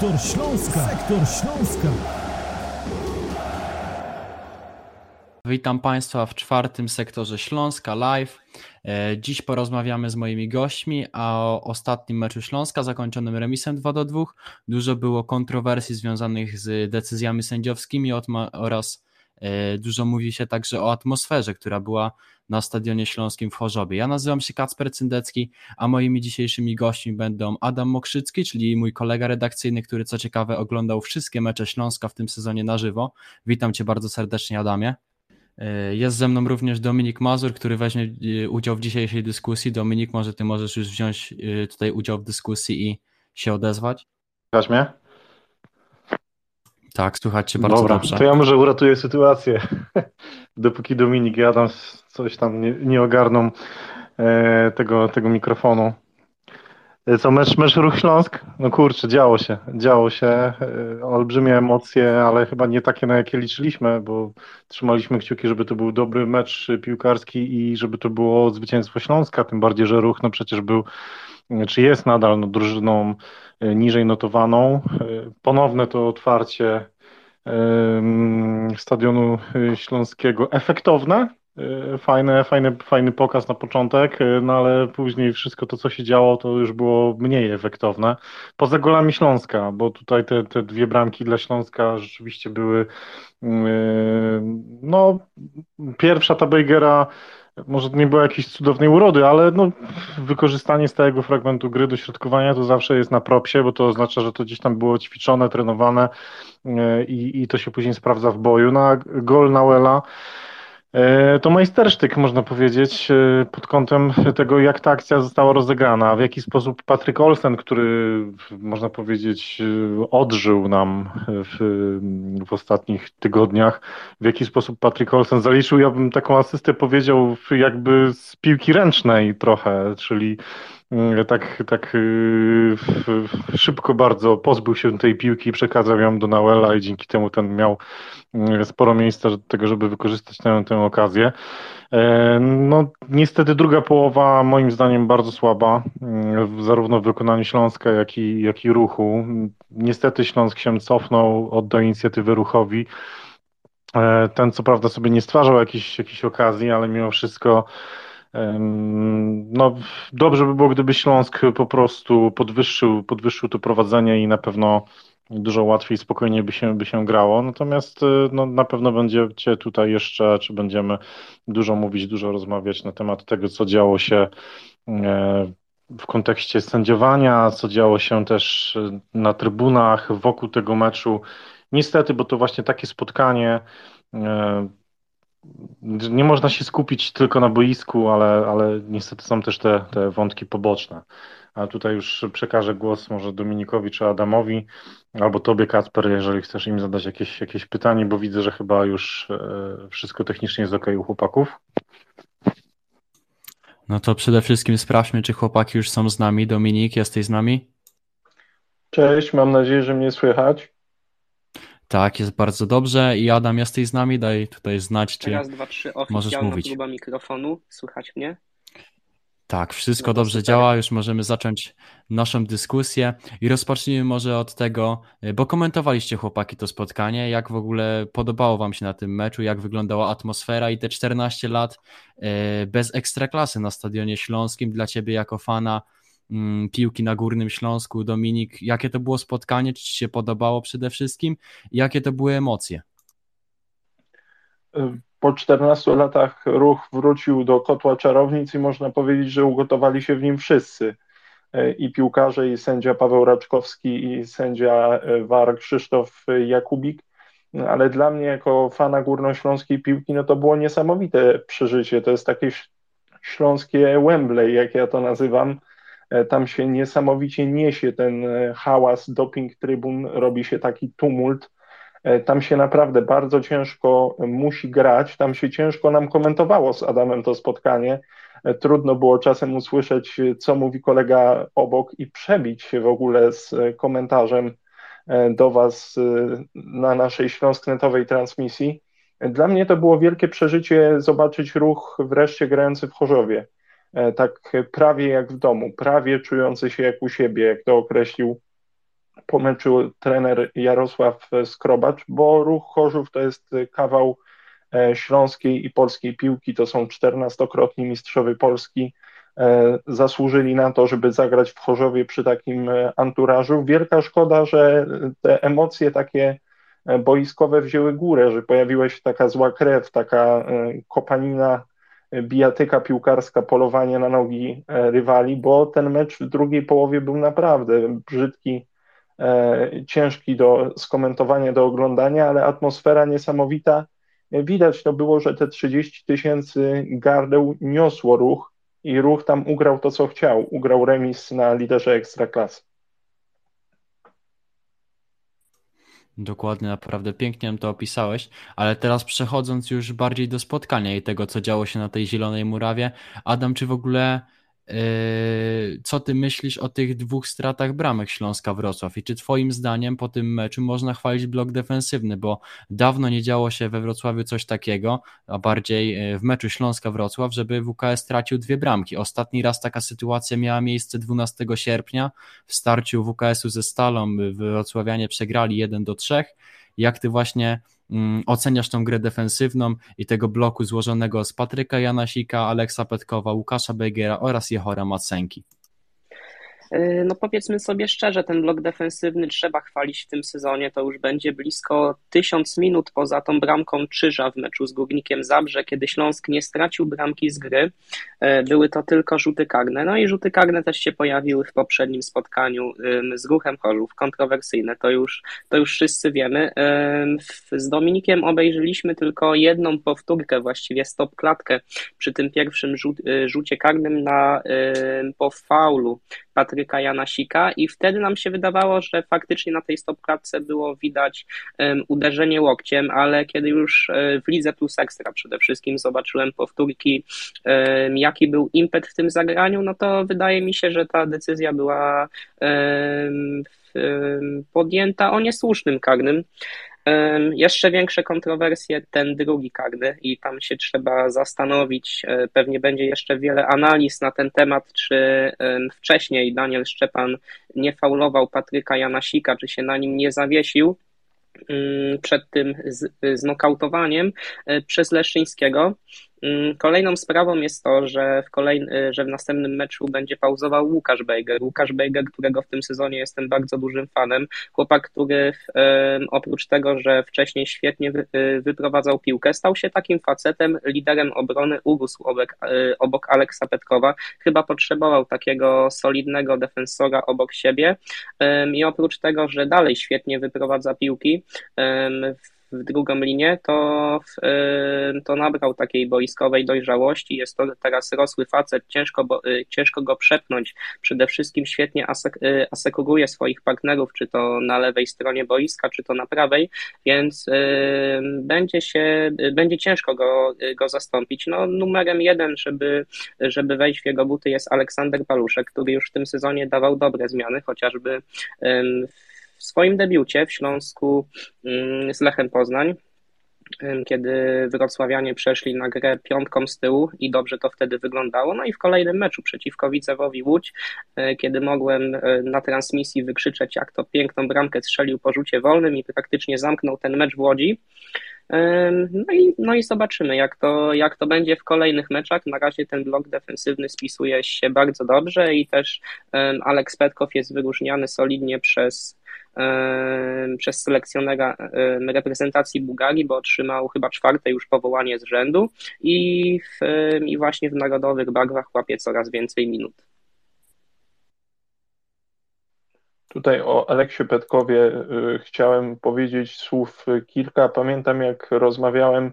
Sektor Śląska. Sektor Śląska. Witam Państwa w czwartym sektorze Śląska Live. E, dziś porozmawiamy z moimi gośćmi o ostatnim meczu Śląska zakończonym remisem 2 do 2. Dużo było kontrowersji związanych z decyzjami sędziowskimi oraz e, dużo mówi się także o atmosferze, która była na Stadionie Śląskim w Chorzowie. Ja nazywam się Kacper Cyndecki, a moimi dzisiejszymi gośćmi będą Adam Mokrzycki, czyli mój kolega redakcyjny, który co ciekawe oglądał wszystkie mecze Śląska w tym sezonie na żywo. Witam Cię bardzo serdecznie Adamie. E, jest ze mną również Dominik Mazur, który weźmie e, udział w dzisiejszej dyskusji. Dominik, może ty możesz już wziąć e, tutaj udział w dyskusji i się odezwać? Słychać mnie? Tak, słychać cię bardzo Dobra, dobrze. to ja może uratuję sytuację, dopóki Dominik i Adam coś tam nie, nie ogarną tego, tego mikrofonu. Y, co, mecz, mecz Ruch Śląsk? No kurczę, działo się, działo się, y, olbrzymie emocje, ale chyba nie takie, na jakie liczyliśmy, bo trzymaliśmy kciuki, żeby to był dobry mecz piłkarski i żeby to było zwycięstwo Śląska, tym bardziej, że Ruch no przecież był, czy jest nadal no, drużyną y, niżej notowaną. Ponowne to otwarcie stadionu śląskiego efektowne, E, fajne, fajny, fajny pokaz na początek, e, no ale później wszystko to, co się działo, to już było mniej efektowne. Poza golami Śląska, bo tutaj te, te dwie bramki dla Śląska rzeczywiście były mm, e, no pierwsza ta Bejgera może nie była jakiejś cudownej urody, ale no, wykorzystanie stałego fragmentu gry, dośrodkowania to zawsze jest na propsie, bo to oznacza, że to gdzieś tam było ćwiczone, trenowane i, i to się później sprawdza w boju. No a gol Nauela E, to majstersztyk, można powiedzieć, e, pod kątem tego, jak ta akcja została rozegrana, w jaki sposób Patryk Olsen, który, można powiedzieć, e, odżył nam w, w ostatnich tygodniach, w jaki sposób Patryk Olsen zaliczył, ja bym taką asystę powiedział, jakby z piłki ręcznej trochę, czyli tak, tak y, szybko bardzo pozbył się tej piłki i przekazał ją do Nauela i dzięki temu ten miał mm, sporo miejsca do tego, żeby wykorzystać tę, tę okazję. E, no, niestety druga połowa moim zdaniem bardzo słaba, mm, zarówno w wykonaniu Śląska, jak i, jak i ruchu. Niestety Śląsk się cofnął, oddał inicjatywę ruchowi. E, ten co prawda sobie nie stwarzał jakichś, jakichś okazji, ale mimo wszystko no, dobrze by było, gdyby Śląsk po prostu podwyższył, podwyższył to prowadzenie i na pewno dużo łatwiej, spokojniej by się, by się grało. Natomiast y, no, na pewno będziecie tutaj jeszcze, czy będziemy dużo mówić, dużo rozmawiać na temat tego, co działo się e, w kontekście sędziowania, co działo się też na trybunach wokół tego meczu. Niestety, bo to właśnie takie spotkanie e, nie można się skupić tylko na boisku, ale, ale niestety są też te, te wątki poboczne. A tutaj już przekażę głos może Dominikowi czy Adamowi, albo tobie, Kacper, jeżeli chcesz im zadać jakieś, jakieś pytanie, bo widzę, że chyba już e, wszystko technicznie jest ok u chłopaków. No to przede wszystkim sprawdźmy, czy chłopaki już są z nami. Dominik, jesteś z nami? Cześć, mam nadzieję, że mnie słychać. Tak, jest bardzo dobrze. I Adam, jesteś z nami? Daj tutaj znać, czy Raz, dwa, trzy, możesz mówić. próba mikrofonu. Słychać mnie? Tak, wszystko no dobrze super. działa. Już możemy zacząć naszą dyskusję i rozpocznijmy może od tego, bo komentowaliście chłopaki to spotkanie, jak w ogóle podobało Wam się na tym meczu, jak wyglądała atmosfera i te 14 lat e, bez ekstraklasy na Stadionie Śląskim dla Ciebie jako fana piłki na Górnym Śląsku. Dominik, jakie to było spotkanie? Czy Ci się podobało przede wszystkim? Jakie to były emocje? Po 14 latach ruch wrócił do kotła czarownic i można powiedzieć, że ugotowali się w nim wszyscy. I piłkarze, i sędzia Paweł Raczkowski, i sędzia VAR Krzysztof Jakubik. Ale dla mnie, jako fana górnośląskiej piłki, no to było niesamowite przeżycie. To jest takie śląskie Wembley, jak ja to nazywam tam się niesamowicie niesie ten e, hałas, doping trybun, robi się taki tumult. E, tam się naprawdę bardzo ciężko musi grać. Tam się ciężko nam komentowało z Adamem to spotkanie. Trudno było czasem usłyszeć, co mówi kolega obok i przebić się w ogóle z komentarzem do Was na naszej śląsknetowej transmisji. Dla mnie to było wielkie przeżycie zobaczyć ruch wreszcie grający w Chorzowie. E, tak prawie jak w domu, prawie czujący się jak u siebie, jak to określił po meczu trener Jarosław Skrobacz, bo ruch Chorzów to jest kawał śląskiej i polskiej piłki, to są czternastokrotni mistrzowie Polski, zasłużyli na to, żeby zagrać w Chorzowie przy takim anturażu. Wielka szkoda, że te emocje takie boiskowe wzięły górę, że pojawiła się taka zła krew, taka kopanina bijatyka piłkarska, polowanie na nogi e, rywali, bo ten mecz w drugiej połowie był naprawdę brzydki, e, ciężki do skomentowania, do oglądania, ale atmosfera niesamowita. Widać to było, że te 30 tysięcy gardeł niosło ruch i ruch tam ugrał to, co chciał. Ugrał remis na liderze ekstraklasy. Dokładnie, naprawdę pięknie to opisałeś, ale teraz przechodząc już bardziej do spotkania i tego, co działo się na tej Zielonej Murawie, Adam, czy w ogóle co ty myślisz o tych dwóch stratach bramek Śląska-Wrocław i czy twoim zdaniem po tym meczu można chwalić blok defensywny, bo dawno nie działo się we Wrocławiu coś takiego, a bardziej yy, w meczu Śląska-Wrocław, żeby WKS stracił dwie bramki. Ostatni raz taka sytuacja miała miejsce 12 sierpnia w starciu WKS-u ze Stalą, Wrocławianie przegrali 1 do 3. Jak ty właśnie oceniasz tą grę defensywną i tego bloku złożonego z Patryka Janasika, Aleksa Petkowa, Łukasza Begera oraz Jehora Macenki? Y, no powiedzmy sobie szczerze, ten blok defensywny trzeba chwalić w tym sezonie. To już będzie blisko tysiąc minut poza tą bramką Czyża w meczu z Górnikiem Zabrze, kiedy Śląsk nie stracił bramki z gry. Y, były to tylko rzuty karne. No i rzuty karne też się pojawiły w poprzednim spotkaniu z Ruchem Chorzów. Kontrowersyjne, to już, to już wszyscy wiemy. Z Dominikiem obejrzeliśmy tylko jedną powtórkę, właściwie stop klatkę przy tym pierwszym y, rzucie karnym na, po faulu Patryka Janasika i wtedy nam się wydawało, że faktycznie na tej stopklatce było widać um, uderzenie łokciem, ale kiedy już e, w Lidze Plus Ekstra przede wszystkim zobaczyłem powtórki, um, jaki był impet w tym zagraniu, no to wydaje mi się, że ta decyzja była um, podjęta o niesłusznym karnym. Jeszcze większe kontrowersje ten drugi karny i tam się trzeba zastanowić. E, pewnie będzie jeszcze wiele analiz na ten temat, czy wcześniej Daniel Szczepan nie faulował Patryka Janasika, czy się na nim nie zawiesił przed tym znokautowaniem e, przez Leszyńskiego. Mm, kolejną sprawą jest to, że w, kolej, że w następnym meczu będzie pauzował Łukasz Bejger. Łukasz Bejger, którego w tym sezonie jestem bardzo dużym fanem. Chłopak, który oprócz tego, że wcześniej świetnie y, wyprowadzał piłkę, stał się takim facetem, liderem obrony, urósł obok, y, obok Aleksa Petkowa. Chyba potrzebował takiego solidnego defensora obok siebie i oprócz tego, że dalej świetnie wyprowadza piłki, w w drugą linię, to, to nabrał takiej boiskowej dojrzałości. Jest to teraz rosły facet, ciężko, bo, y, ciężko go przepnąć. Przede wszystkim świetnie y, asekuruje swoich partnerów, czy to na lewej stronie boiska, czy to na prawej, więc będzie się, będzie ciężko go, go zastąpić. No, numerem jeden, żeby, żeby wejść w jego buty jest Aleksander Paluszek, który już w tym sezonie dawał dobre zmiany, chociażby w w swoim debiucie w Śląsku mm, z Lechem Poznań, kiedy wrocławianie przeszli na grę piątką z tyłu i dobrze to wtedy wyglądało. No i w kolejnym meczu przeciwko Widzewowi Łódź, e, kiedy mogłem e, na transmisji wykrzyczeć, jak to piękną bramkę strzelił po rzucie wolnym i praktycznie zamknął ten mecz w Łodzi. No i, no i zobaczymy, jak to, jak to będzie w kolejnych meczach. Na razie ten blok defensywny spisuje się bardzo dobrze i też Aleks Petkow jest wyróżniany solidnie przez przez selekcjonera reprezentacji Bułgarii, bo otrzymał chyba czwarte już powołanie z rzędu i, w, i właśnie w narodowych barwach łapie coraz więcej minut. Tutaj o Aleksie Petkowie y, chciałem powiedzieć słów kilka. Pamiętam, jak rozmawiałem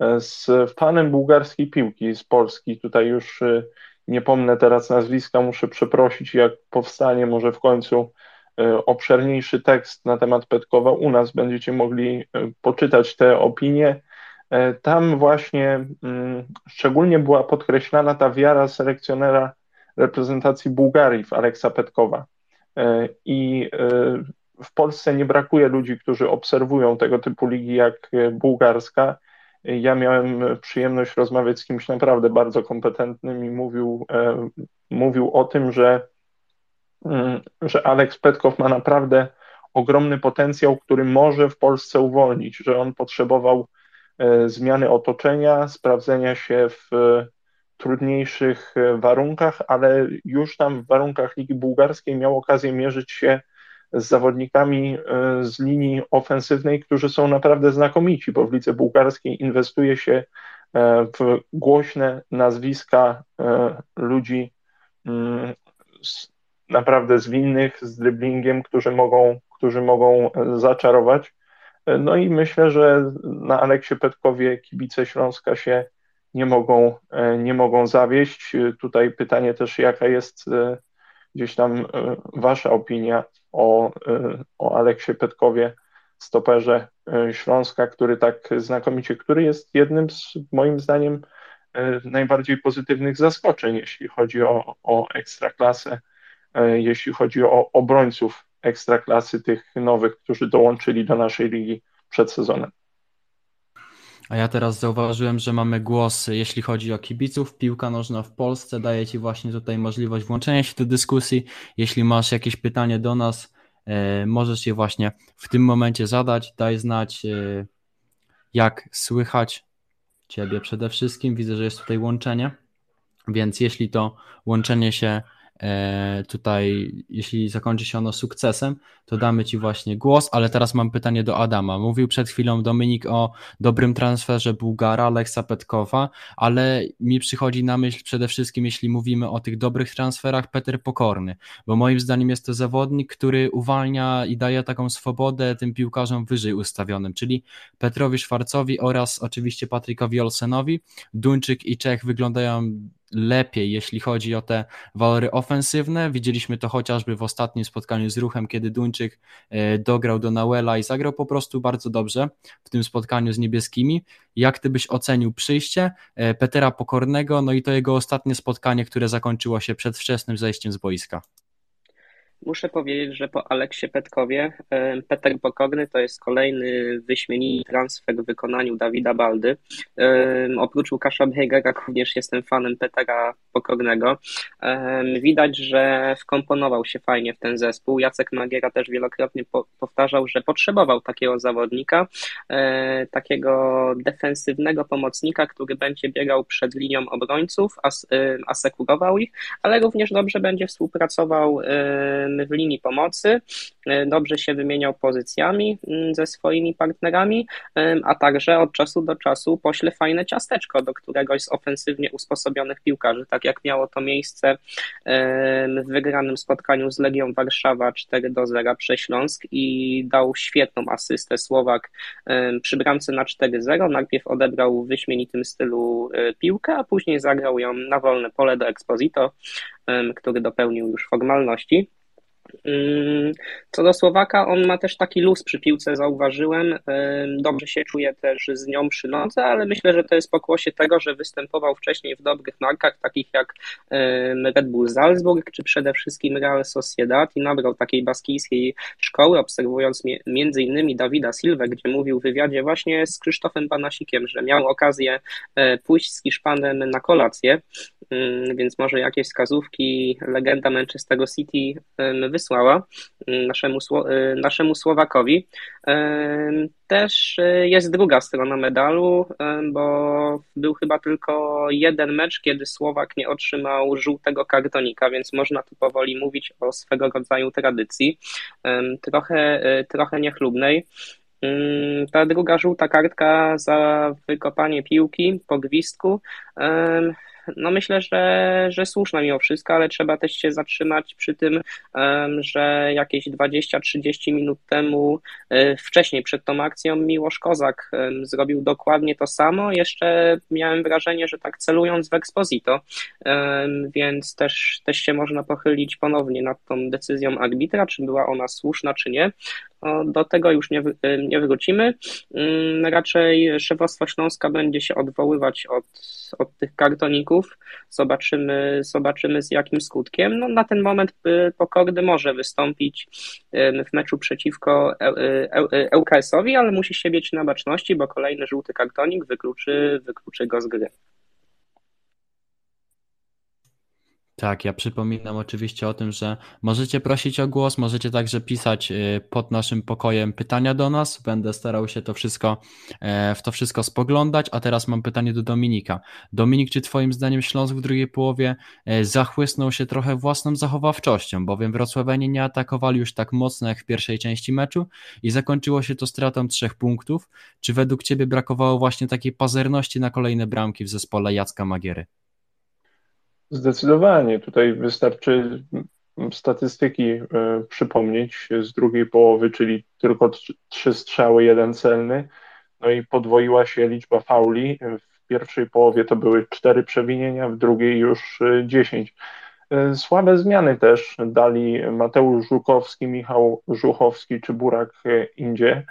e, z fanem bułgarskiej piłki z Polski. Tutaj już y, nie pomnę teraz nazwiska, muszę przeprosić, jak powstanie może w końcu e, obszerniejszy tekst na temat Petkowa u nas, będziecie mogli e, poczytać te opinie. Tam właśnie mm, szczególnie była podkreślana ta wiara selekcjonera reprezentacji Bułgarii w Aleksa Petkowa. E, I e, w Polsce nie brakuje ludzi, którzy obserwują tego typu ligi jak bułgarska. Ja miałem przyjemność rozmawiać z kimś naprawdę bardzo kompetentnym i mówił, e, mówił o tym, że, że Aleks Petkow ma naprawdę ogromny potencjał, który może w Polsce uwolnić, że on potrzebował zmiany otoczenia, sprawdzenia się w trudniejszych warunkach, ale już tam w warunkach Ligi Bułgarskiej miał okazję mierzyć się z zawodnikami z linii ofensywnej, którzy są naprawdę znakomici, bo w lidze bułgarskiej inwestuje się w głośne nazwiska ludzi mm, naprawdę zwinnych, z driblingiem, którzy mogą, którzy mogą zaczarować. No i myślę, że na Aleksie Petkowie kibice Śląska się nie mogą, nie mogą zawieść. Tutaj pytanie też, jaka jest gdzieś tam wasza opinia o, o Aleksie Petkowie, stoperze Śląska, który tak znakomicie, który jest jednym z moim zdaniem najbardziej pozytywnych zaskoczeń, jeśli chodzi o, o ekstraklasę E, jeśli chodzi o obrońców ekstraklasy, tych nowych, którzy dołączyli do naszej ligi przed sezonem. A ja teraz zauważyłem, że mamy głos, jeśli chodzi o kibiców. Piłka nożna w Polsce daje Ci właśnie tutaj możliwość włączenia się do dyskusji. Jeśli masz jakieś pytanie do nas, e, możesz je właśnie w tym momencie zadać. Daj znać, e, jak słychać Ciebie przede wszystkim. Widzę, że jest tutaj łączenie, więc jeśli to łączenie się E, tutaj, jeśli zakończy się ono sukcesem, to damy Ci właśnie głos, ale teraz mam pytanie do Adama. Mówił przed chwilą Dominik o dobrym transferze Bułgara, Aleksa Petkowa, ale mi przychodzi na myśl przede wszystkim, jeśli mówimy o tych dobrych transferach, Peter Pokorny, bo moim zdaniem jest to zawodnik, który uwalnia i daje taką swobodę tym piłkarzom wyżej ustawionym, czyli Petrowi Szwarcowi oraz oczywiście Patrykowi Olsenowi. Duńczyk i Czech wyglądają lepiej, jeśli chodzi o te walory ofensywne. Widzieliśmy to chociażby w ostatnim spotkaniu z ruchem, kiedy Duńczyk e, dograł do Nauela i zagrał po prostu bardzo dobrze w tym spotkaniu z niebieskimi. Jak ty byś ocenił przyjście e, Petera Pokornego, no i to jego ostatnie spotkanie, które zakończyło się przed wczesnym zejściem z boiska? Muszę powiedzieć, że po Aleksie Petkowie Peter Pokorny to jest kolejny wyśmienity transfer w wykonaniu Dawida Baldy. Oprócz Łukasza Bejgera również jestem fanem Petera Pokornego. Widać, że wkomponował się fajnie w ten zespół. Jacek Magiera też wielokrotnie powtarzał, że potrzebował takiego zawodnika, e, takiego defensywnego pomocnika, który będzie biegał przed linią obrońców, asekurował ich, ale również dobrze będzie współpracował w linii pomocy, e, dobrze się wymieniał pozycjami mm, ze swoimi partnerami, a także od czasu do czasu pośle fajne ciasteczko do któregoś z ofensywnie usposobionych piłkarzy, tak jak miało to miejsce w wygranym spotkaniu z Legią Warszawa 4 do 0 Prześląsk i dał świetną asystę Słowak przy bramce na 4-0. Najpierw odebrał w wyśmienitym stylu piłkę, a później zagrał ją na wolne pole do Exposito, który dopełnił już formalności. Co do Słowaka, on ma też taki luz przy piłce, zauważyłem. Dobrze się czuje też z nią przy nodze, ale myślę, że to jest pokłosie tego, że występował wcześniej w dobrych markach, takich jak Red Bull Salzburg, czy przede wszystkim Real Sociedad i nabrał takiej baskijskiej szkoły, obserwując między innymi Dawida Silwę, gdzie mówił w wywiadzie właśnie z Krzysztofem Banasikiem, że miał okazję e, pójść z Hiszpanem na kolację, więc może jakieś wskazówki legenda Manchester City wysłała mm, naszemu, y, naszemu Słowakowi. Też y, jest druga strona medalu, bo był chyba tylko jeden mecz, kiedy Słowak nie otrzymał żółtego kartonika, więc można tu powoli mówić o swego rodzaju tradycji, trochę, y, trochę niechlubnej. Ta druga żółta kartka za wykopanie piłki po gwizdku no myślę, że, że słuszna mimo wszystko, ale trzeba też się zatrzymać przy tym, że jakieś 20-30 minut temu, e, wcześniej przed tą akcją, Miłosz Kozak zrobił dokładnie to samo. Jeszcze miałem wrażenie, że tak celując w Exposito, więc też, też się można pochylić ponownie nad tą decyzją arbitra, czy była ona słuszna, czy nie. Do tego już nie, nie wrócimy. Mm, raczej szefostwo Śląska będzie się odwoływać od, od tych kartoników. Zobaczymy, zobaczymy z jakim skutkiem. No, na ten moment y, Pokordy może wystąpić w meczu przeciwko ŁKS-owi, ale musi się mieć na baczności, bo kolejny żółty kartonik wykluczy, wykluczy go z gry. Tak, ja przypominam oczywiście o tym, że możecie prosić o głos, możecie także pisać y, pod naszym pokojem pytania do nas. Będę starał się to wszystko, e, w to wszystko spoglądać. A teraz mam pytanie do Dominika. Dominik, czy Twoim zdaniem Śląsk w drugiej połowie e, zachłysnął się trochę własną zachowawczością, bowiem Wrocławianie nie atakowali już tak mocno jak w pierwszej części meczu i zakończyło się to stratą trzech punktów. Czy według Ciebie brakowało właśnie takiej pazerności na kolejne bramki w zespole Jacka Magiery? Zdecydowanie. Tutaj wystarczy statystyki e, przypomnieć z drugiej połowy, czyli tylko trzy strzały, jeden celny. No i podwoiła się liczba fauli. W pierwszej połowie to były cztery przewinienia, w drugiej już e, dziesięć. E, słabe zmiany też dali Mateusz Żukowski, Michał Żuchowski czy Burak Indzie.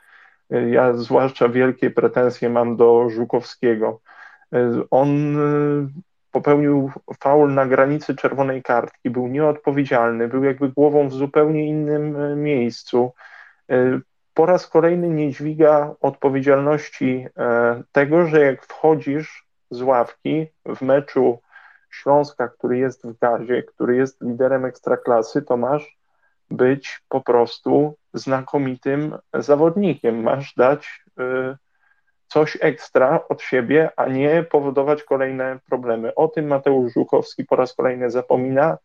Ja zwłaszcza wielkie pretensje mam do Żukowskiego. On popełnił faul na granicy czerwonej kartki, był nieodpowiedzialny, był jakby głową w zupełnie innym e, miejscu. E, po raz kolejny nie dźwiga odpowiedzialności e, tego, że jak wchodzisz z ławki w meczu Śląska, który jest w gazie, który jest liderem ekstraklasy, to masz być po prostu znakomitym zawodnikiem. Masz dać coś ekstra od siebie, a nie powodować kolejne problemy. O tym Mateusz Żukowski po raz kolejny zapomina.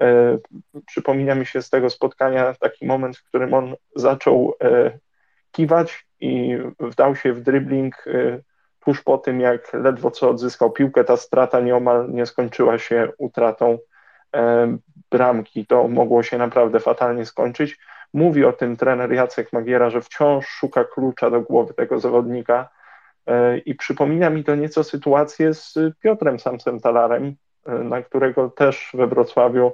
E, przypomina mi się z tego spotkania taki moment, w którym on zaczął e, kiwać i wdał się w dribbling e, tuż po tym, jak ledwo co odzyskał piłkę. Ta strata nieomal nie skończyła się utratą bramki. To mogło się naprawdę fatalnie skończyć. Mówi o tym trener Jacek Magiera, że wciąż szuka klucza do głowy tego zawodnika E, I przypomina mi to nieco sytuację z Piotrem Samsem Talarem, e, na którego też we Wrocławiu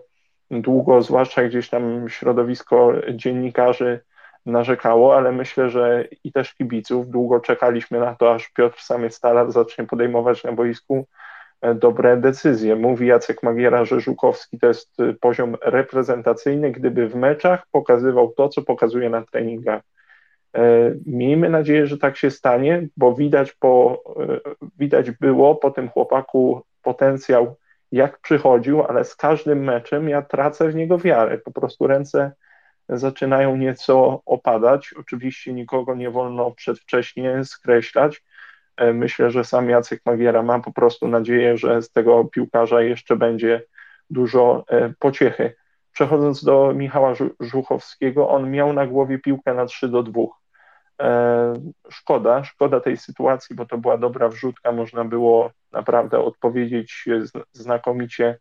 długo, zwłaszcza gdzieś tam środowisko dziennikarzy narzekało, ale myślę, że i też kibiców długo czekaliśmy na to, aż Piotr Samiec Talar zacznie podejmować na boisku e, dobre decyzje. Mówi Jacek Magiera, że Żukowski to jest poziom reprezentacyjny, gdyby w meczach pokazywał to, co pokazuje na treningach. E, miejmy nadzieję, że tak się stanie, bo widać, po, e, widać było po tym chłopaku potencjał, jak przychodził, ale z każdym meczem ja tracę w niego wiarę. Po prostu ręce zaczynają nieco opadać. Oczywiście nikogo nie wolno przedwcześnie skreślać. E, myślę, że sam Jacek Magiera ma po prostu nadzieję, że z tego piłkarza jeszcze będzie dużo pociechy. Przechodząc do Michała Żuchowskiego, on miał na głowie piłkę na 3 do 2. E, szkoda, szkoda tej sytuacji, bo to była dobra wrzutka, można było naprawdę odpowiedzieć znakomicie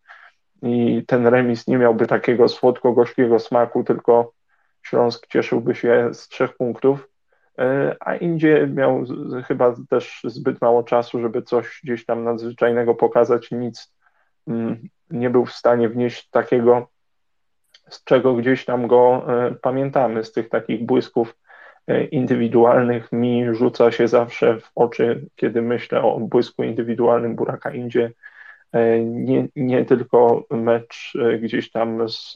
i ten remis nie miałby takiego słodko-gorzkiego smaku, tylko Śląsk cieszyłby się z trzech punktów, e, a Indzie miał chyba też zbyt mało czasu, żeby coś gdzieś tam nadzwyczajnego pokazać, nic mm, nie był w stanie wnieść takiego, z czego gdzieś tam go e, pamiętamy, z tych takich błysków indywidualnych mi rzuca się zawsze w oczy, kiedy myślę o błysku indywidualnym Buraka Indzie. E, nie, nie tylko mecz e, gdzieś tam z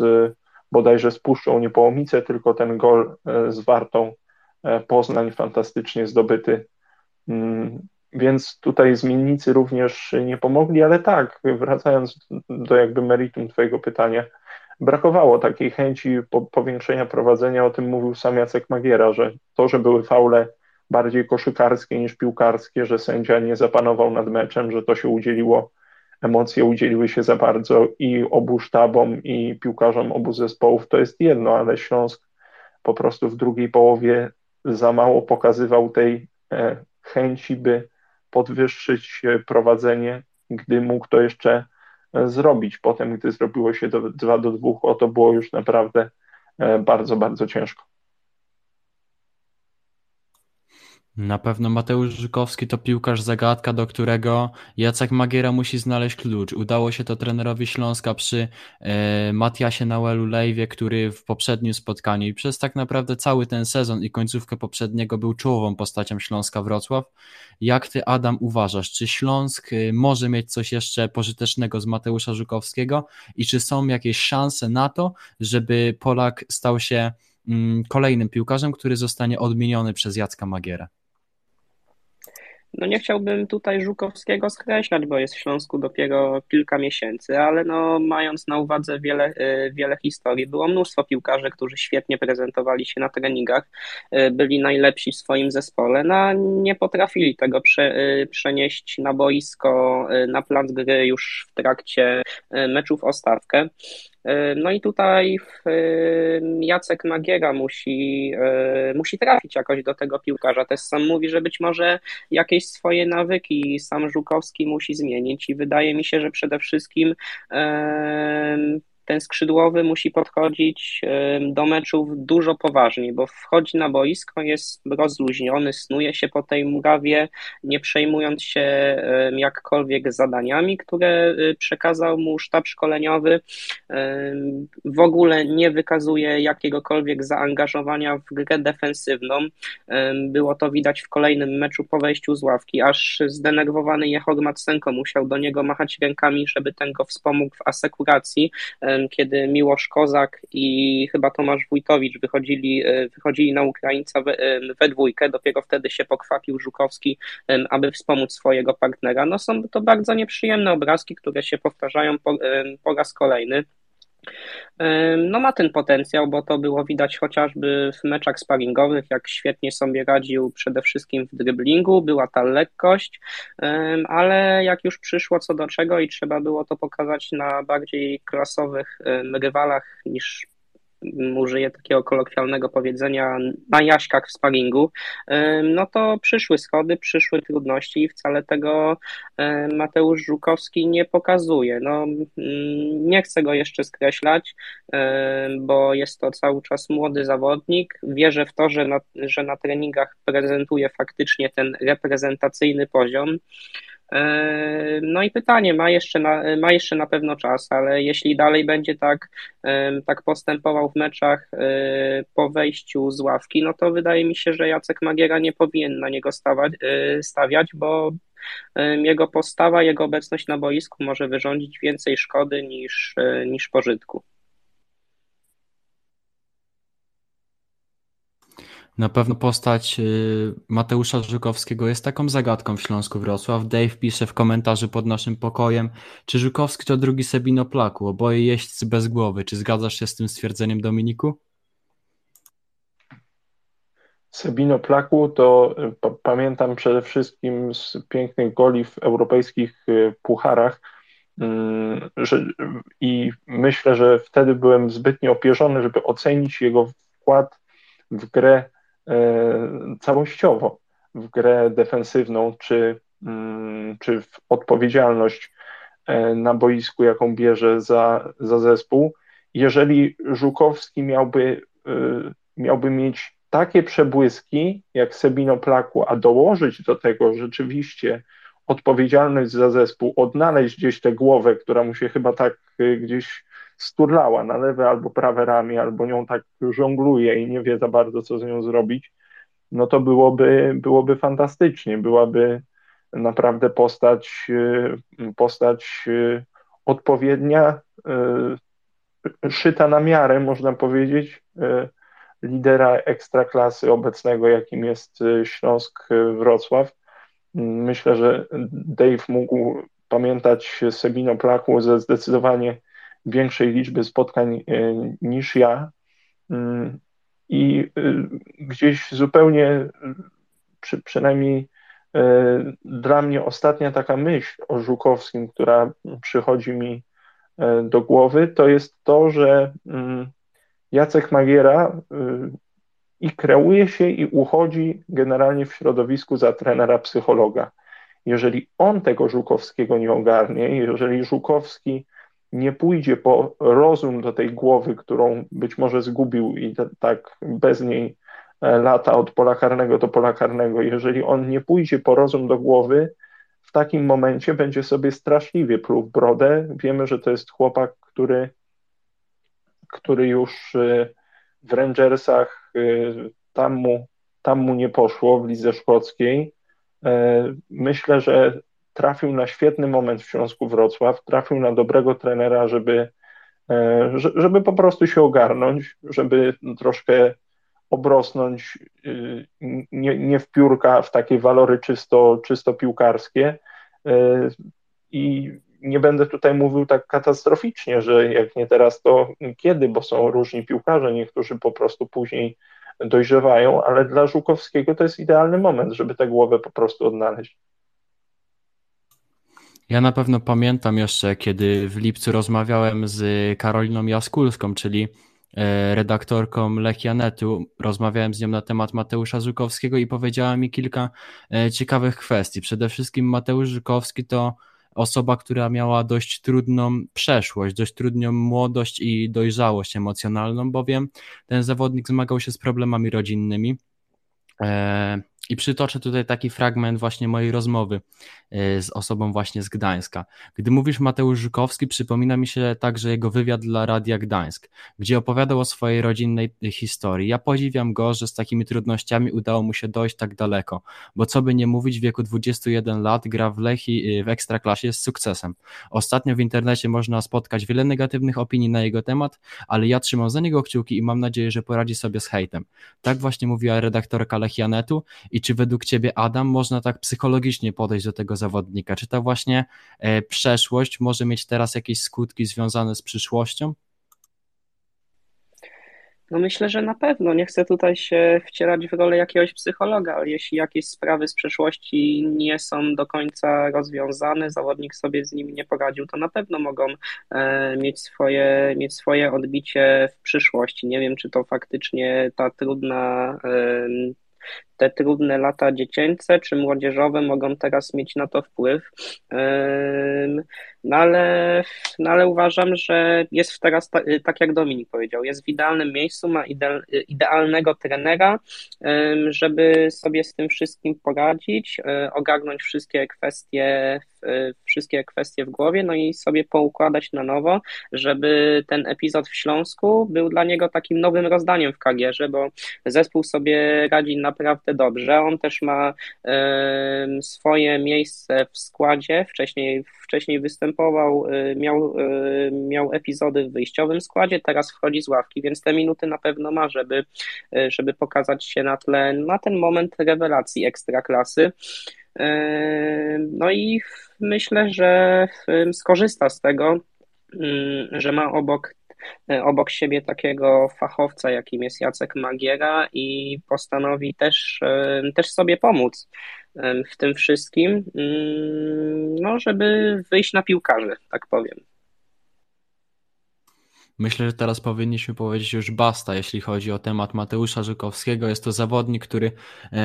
bodajże z Puszczą Niepołomice, tylko ten gol z Wartą Poznań fantastycznie zdobyty. Mm, więc tutaj zmiennicy również nie pomogli, ale tak, wracając do jakby meritum Twojego pytania, brakowało takiej chęci po, powiększenia prowadzenia, o tym mówił sam Jacek Magiera, że to, że były faule bardziej koszykarskie niż piłkarskie, że sędzia nie zapanował nad meczem, że to się udzieliło, emocje udzieliły się za bardzo i obu sztabom, i piłkarzom obu zespołów, to jest jedno, ale Śląsk po prostu w drugiej połowie za mało pokazywał tej e, chęci, by podwyższyć e, prowadzenie, gdy mógł to jeszcze zrobić. Potem, gdy zrobiło się do 2 do 2, o to było już naprawdę e, bardzo, bardzo ciężko. Na pewno Mateusz Żukowski to piłkarz zagadka, do którego Jacek Magiera musi znaleźć klucz. Udało się to trenerowi Śląska przy e, Matiasie Nauelu Lejwie, który w poprzednim spotkaniu i przez tak naprawdę cały ten sezon i końcówkę poprzedniego był czołową postacią Śląska Wrocław. Jak ty, Adam, uważasz, czy Śląsk e, może mieć coś jeszcze pożytecznego z Mateusza Żukowskiego i czy są jakieś szanse na to, żeby Polak stał się mm, kolejnym piłkarzem, który zostanie odmieniony przez Jacka Magierę? No nie chciałbym tutaj Żukowskiego skreślać, bo jest w Śląsku dopiero kilka miesięcy, ale no mając na uwadze wiele, y, wiele historii, było mnóstwo piłkarzy, którzy świetnie prezentowali się na treningach, y, byli najlepsi w swoim zespole, no nie potrafili tego prze, y, przenieść na boisko, na plac gry już w trakcie meczów o stawkę. No i tutaj Jacek Magiera musi, musi trafić jakoś do tego piłkarza. Też sam mówi, że być może jakieś swoje nawyki sam Żukowski musi zmienić i wydaje mi się, że przede wszystkim ten skrzydłowy musi podchodzić do meczów dużo poważniej, bo wchodzi na boisko, jest rozluźniony, snuje się po tej murawie, nie przejmując się jakkolwiek zadaniami, które y, przekazał mu sztab szkoleniowy. W ogóle nie wykazuje jakiegokolwiek zaangażowania w grę defensywną. Było to widać w kolejnym meczu po wejściu z ławki, aż zdenerwowany Jehor Matsenko musiał do niego machać rękami, żeby ten go wspomógł w asekuracji kiedy Miłosz Kozak i chyba Tomasz Wójtowicz wychodzili, e, wychodzili na Ukraińca we, e, we dwójkę, dopiero wtedy się pokwapił Żukowski, aby wspomóc swojego partnera. No są to bardzo nieprzyjemne obrazki, które się powtarzają po, po raz kolejny. No ma ten potencjał, bo to było widać chociażby w meczach sparingowych, jak świetnie sobie radził przede wszystkim w dryblingu, była ta lekkość, ale jak już przyszło co do czego i trzeba było to pokazać na bardziej klasowych rywalach niż użyję takiego kolokwialnego powiedzenia, na jaśkach w sparingu, no to przyszły schody, przyszły trudności i wcale tego Mateusz Żukowski nie pokazuje. No, nie chcę go jeszcze skreślać, bo jest to cały czas młody zawodnik. Wierzę w to, że na, że na treningach prezentuje faktycznie ten reprezentacyjny poziom. No i pytanie, ma jeszcze, na, ma jeszcze na pewno czas, ale jeśli dalej będzie tak, tak postępował w meczach e, po wejściu z ławki, no to wydaje mi się, że Jacek Magiera nie powinien na niego stawać, e, stawiać, bo jego postawa, jego obecność na boisku może wyrządzić więcej szkody niż, e, niż pożytku. Na pewno postać y, Mateusza Żukowskiego jest taką zagadką w Śląsku Wrocław. Dave pisze w komentarzu pod naszym pokojem, czy Żukowski to drugi Sebino Plaku, oboje jeźdźcy bez głowy. Czy zgadzasz się z tym stwierdzeniem Dominiku? Sebino Plaku to y, pamiętam przede wszystkim z pięknych goli w europejskich y, pucharach mm, i myślę, że wtedy byłem zbytnio opierzony, żeby ocenić jego wkład w grę całościowo w grę defensywną, czy, mm, czy w odpowiedzialność e, na boisku, jaką bierze za, za zespół. Jeżeli Żukowski miałby, e, miałby mieć takie przebłyski jak Sebino Plaku, a dołożyć do tego rzeczywiście odpowiedzialność za zespół, odnaleźć gdzieś tę głowę, która mu się chyba tak gdzieś sturlała na lewe albo prawe ramię, albo nią tak żongluje i nie wie za bardzo, co z nią zrobić, no to byłoby, byłoby fantastycznie. Byłaby naprawdę postać, y, postać y, odpowiednia, y, szyta na miarę, można powiedzieć, lidera ekstraklasy obecnego, jakim jest Śląsk Wrocław. Myślę, że Dave mógł pamiętać Sebino Plaku ze zdecydowanie większej liczby spotkań e, niż ja. Mm, I e, gdzieś zupełnie, przy, przynajmniej e, dla mnie ostatnia taka myśl o Żukowskim, która przychodzi mi do głowy, to jest to, że mm, Jacek Magiera i kreuje się i uchodzi generalnie w środowisku za trenera psychologa. Jeżeli on tego Żukowskiego nie ogarnie, jeżeli Żukowski nie pójdzie po rozum do tej głowy, którą być może zgubił i tak bez niej e, lata od pola karnego do pola karnego, jeżeli on nie pójdzie po rozum do głowy, w takim momencie będzie sobie straszliwie pluł brodę. Wiemy, że to jest chłopak, który, który już e, w Rangersach e, tam mu, tam mu nie poszło w lidze szkockiej. Myślę, że trafił na świetny moment w Śląsku Wrocław, trafił na dobrego trenera, żeby, e, żeby po prostu się ogarnąć, żeby troszkę obrosnąć y, nie, nie w piórka, w takie walory czysto, czysto piłkarskie. Y, I nie będę tutaj mówił tak katastroficznie, że jak nie teraz, to kiedy, bo są różni piłkarze, niektórzy po prostu później dojrzewają, ale dla Żukowskiego to jest idealny moment, żeby tę głowę po prostu odnaleźć. Ja na pewno pamiętam jeszcze, kiedy w lipcu rozmawiałem z Karoliną Jaskulską, czyli e, redaktorką Lechianetu. Rozmawiałem z nią na temat Mateusza Żukowskiego i powiedziała mi kilka e, ciekawych kwestii. Przede wszystkim Mateusz Żukowski to osoba, która miała dość trudną przeszłość, dość trudną młodość i dojrzałość emocjonalną, bowiem ten zawodnik zmagał się z problemami rodzinnymi. E, I przytoczę tutaj taki fragment właśnie mojej rozmowy e, z osobą właśnie z Gdańska. Gdy mówisz Mateusz Żukowski, przypomina mi się także jego wywiad dla Radia Gdańsk, gdzie opowiadał o swojej rodzinnej historii. Ja podziwiam go, że z takimi trudnościami udało mu się dojść tak daleko, bo co by nie mówić, w wieku 21 lat gra w Lechi e, w Ekstraklasie z sukcesem. Ostatnio w internecie można spotkać wiele negatywnych opinii na jego temat, ale ja trzymam za niego kciuki i mam nadzieję, że poradzi sobie z hejtem. Tak właśnie mówiła redaktorka Lechianetu i czy według Ciebie, Adam, można tak psychologicznie podejść do tego zawodnika? Czy ta właśnie e, przeszłość może mieć teraz jakieś skutki związane z przyszłością? No myślę, że na pewno. Nie chcę tutaj się wcierać w rolę jakiegoś psychologa, ale jeśli jakieś sprawy z przeszłości nie są do końca rozwiązane, zawodnik sobie z nimi nie poradził, to na pewno mogą e, mieć swoje, mieć swoje odbicie w przyszłości. Nie wiem, czy to faktycznie ta trudna te trudne lata dziecięce czy młodzieżowe mogą teraz mieć na to wpływ. No ale, no ale uważam, że jest teraz, tak jak Dominik powiedział, jest w idealnym miejscu, ma idealnego trenera, żeby sobie z tym wszystkim poradzić, e, ogarnąć wszystkie kwestie, wszystkie kwestie w głowie, no i sobie poukładać na nowo, żeby ten epizod w Śląsku był dla niego takim nowym rozdaniem w Kagierze, bo zespół sobie radzi naprawdę dobrze. On też ma swoje miejsce w składzie, wcześniej, wcześniej występował, y, miał, y, miał epizody w wyjściowym składzie, teraz wchodzi z ławki, więc te minuty na pewno ma, żeby, y, żeby pokazać się na tle, na ten moment rewelacji ekstraklasy. No i myślę, że skorzysta z tego, że ma obok obok siebie takiego fachowca, jakim jest Jacek Magiera i postanowi też, e, też sobie pomóc e, w tym wszystkim, mm, no, żeby wyjść na piłkarzy, tak powiem. Myślę, że teraz powinniśmy powiedzieć już basta, jeśli chodzi o temat Mateusza Żukowskiego. Jest to zawodnik, który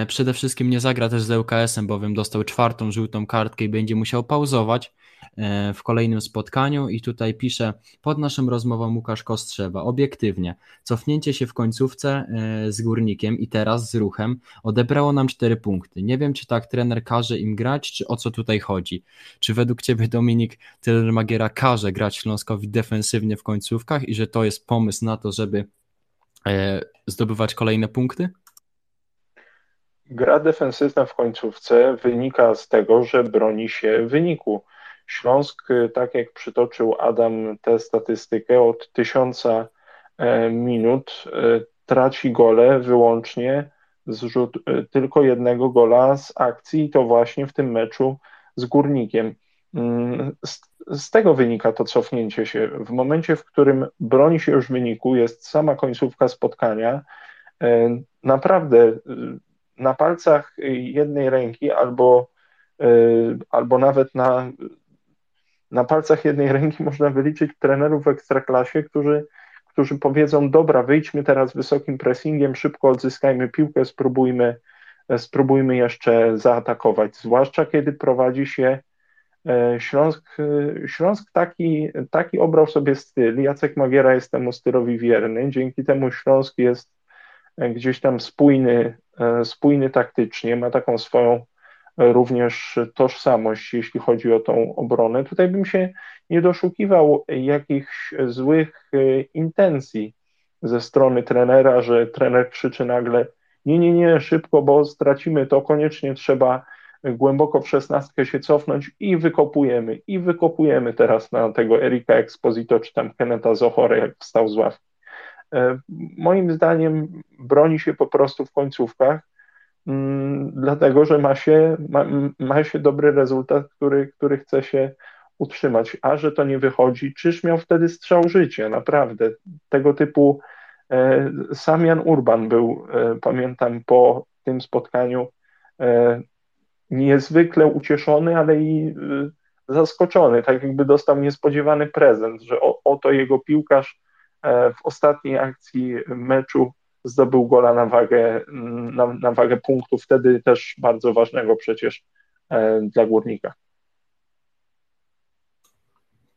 przede wszystkim nie zagra też z ŁKS-em, bowiem dostał czwartą żółtą kartkę i będzie musiał pauzować. E, w kolejnym spotkaniu i tutaj pisze pod naszą rozmową Łukasz Kostrzewa, obiektywnie, cofnięcie się w końcówce e, z Górnikiem i teraz z Ruchem odebrało nam cztery punkty. Nie wiem, czy tak trener każe im grać, czy o co tutaj chodzi. Czy według Ciebie Dominik, trener Magiera każe grać Śląskowi defensywnie w końcówkach i że to jest pomysł na to, żeby e, zdobywać kolejne punkty? Gra defensywna w końcówce wynika z tego, że broni się wyniku. Śląsk, y, tak jak przytoczył Adam tę statystykę, od tysiąca e, minut traci gole wyłącznie z rzut, tylko jednego gola z akcji i to właśnie w tym meczu z Górnikiem. Mm, z, z, tego wynika to cofnięcie się. W momencie, w którym broni się już wyniku, jest sama końcówka spotkania, e, naprawdę na palcach jednej ręki albo, albo nawet na na palcach jednej ręki można wyliczyć trenerów w ekstraklasie, którzy, którzy powiedzą: Dobra, wyjdźmy teraz wysokim pressingiem, szybko odzyskajmy piłkę, spróbujmy, spróbujmy jeszcze zaatakować. Zwłaszcza kiedy prowadzi się e, Śląsk, e, Śląsk taki, taki obrał sobie styl. Jacek Magiera jest temu stylowi wierny. Dzięki temu Śląsk jest e, gdzieś tam spójny, spójny taktycznie, ma taką swoją również tożsamość, jeśli chodzi o tą obronę. Tutaj bym się nie doszukiwał jakichś złych e, intencji ze strony trenera, że trener krzyczy nagle nie, nie, nie, szybko, bo stracimy to, koniecznie trzeba głęboko w szesnastkę się cofnąć i wykopujemy, i wykopujemy teraz na tego Erika Exposito, czy tam Keneta Zohore, jak wstał z ławki. Moim zdaniem broni się po prostu w końcówkach, mm, dlatego że ma się, ma, ma się dobry rezultat, który, który chce się utrzymać. A że to nie wychodzi, czyż miał wtedy strzał życia, naprawdę. Tego typu e, sam Jan Urban był, e, pamiętam, po tym spotkaniu e, niezwykle ucieszony, ale i zaskoczony, tak jakby dostał niespodziewany prezent, że oto jego piłkarz w ostatniej akcji meczu zdobył gola na wagę, na, na wagę punktów, wtedy też bardzo ważnego przecież dla górnika.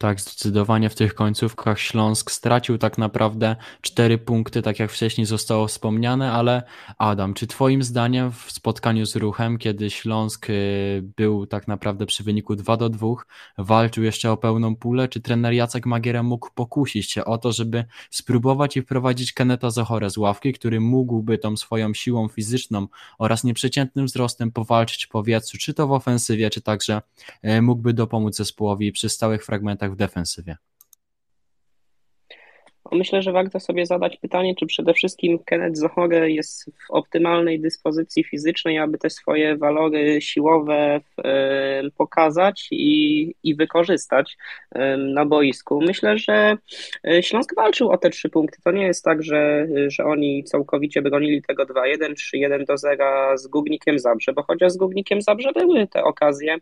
Tak, zdecydowanie w tych końcówkach Śląsk stracił tak naprawdę cztery punkty, tak jak wcześniej zostało wspomniane, ale Adam, czy Twoim zdaniem w spotkaniu z ruchem, kiedy Śląsk y, był tak naprawdę przy wyniku 2 do 2, walczył jeszcze o pełną pulę, czy trener Jacek Magiera mógł pokusić się o to, żeby spróbować i wprowadzić Keneta Zochorę z ławki, który mógłby tą swoją siłą fizyczną oraz nieprzeciętnym wzrostem powalczyć w powietrzu, czy to w ofensywie, czy także y, mógłby dopomóc zespołowi przy stałych fragmentach w defensywie? Myślę, że warto sobie zadać pytanie, czy przede wszystkim Kenneth Zohore jest w optymalnej dyspozycji fizycznej, aby te swoje walory siłowe pokazać i, i wykorzystać na boisku. Myślę, że e, Śląsk walczył o te trzy punkty. To nie jest tak, że, że oni całkowicie bronili tego 2-1 czy 1 do 0 z Górnikiem Zabrze, bo chociaż z Górnikiem Zabrze były te okazje,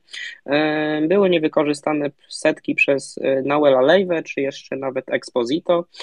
były niewykorzystane setki przez e, Nauela Lejwę, czy jeszcze nawet Exposito.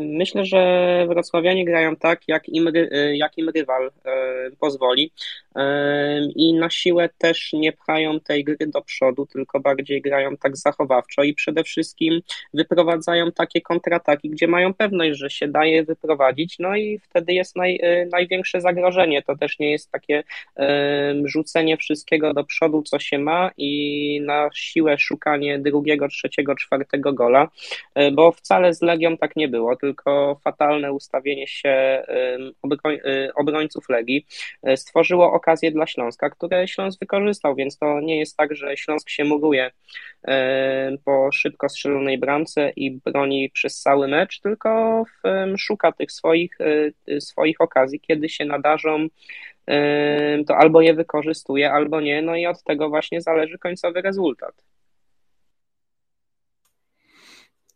Myślę, że wrocławianie grają tak, jak im, jak im rywal pozwoli i na siłę też nie pchają tej gry do przodu, tylko bardziej grają tak zachowawczo i przede wszystkim wyprowadzają takie kontrataki, gdzie mają pewność, że się daje wyprowadzić, no i wtedy jest naj, największe zagrożenie. To też nie jest takie rzucenie wszystkiego do przodu, co się ma i na siłę szukanie drugiego, trzeciego, czwartego gola, bo wcale z Legią tak nie było było, tylko fatalne ustawienie się y, obrońców Legii y, stworzyło okazję dla Śląska, które Śląsk wykorzystał, więc to nie jest tak, że Śląsk się muruje po szybko strzelonej bramce i broni przez cały mecz, tylko szuka tych swoich, y, swoich okazji, kiedy się nadarzą to albo je wykorzystuje, albo nie, no i od tego właśnie zależy końcowy rezultat.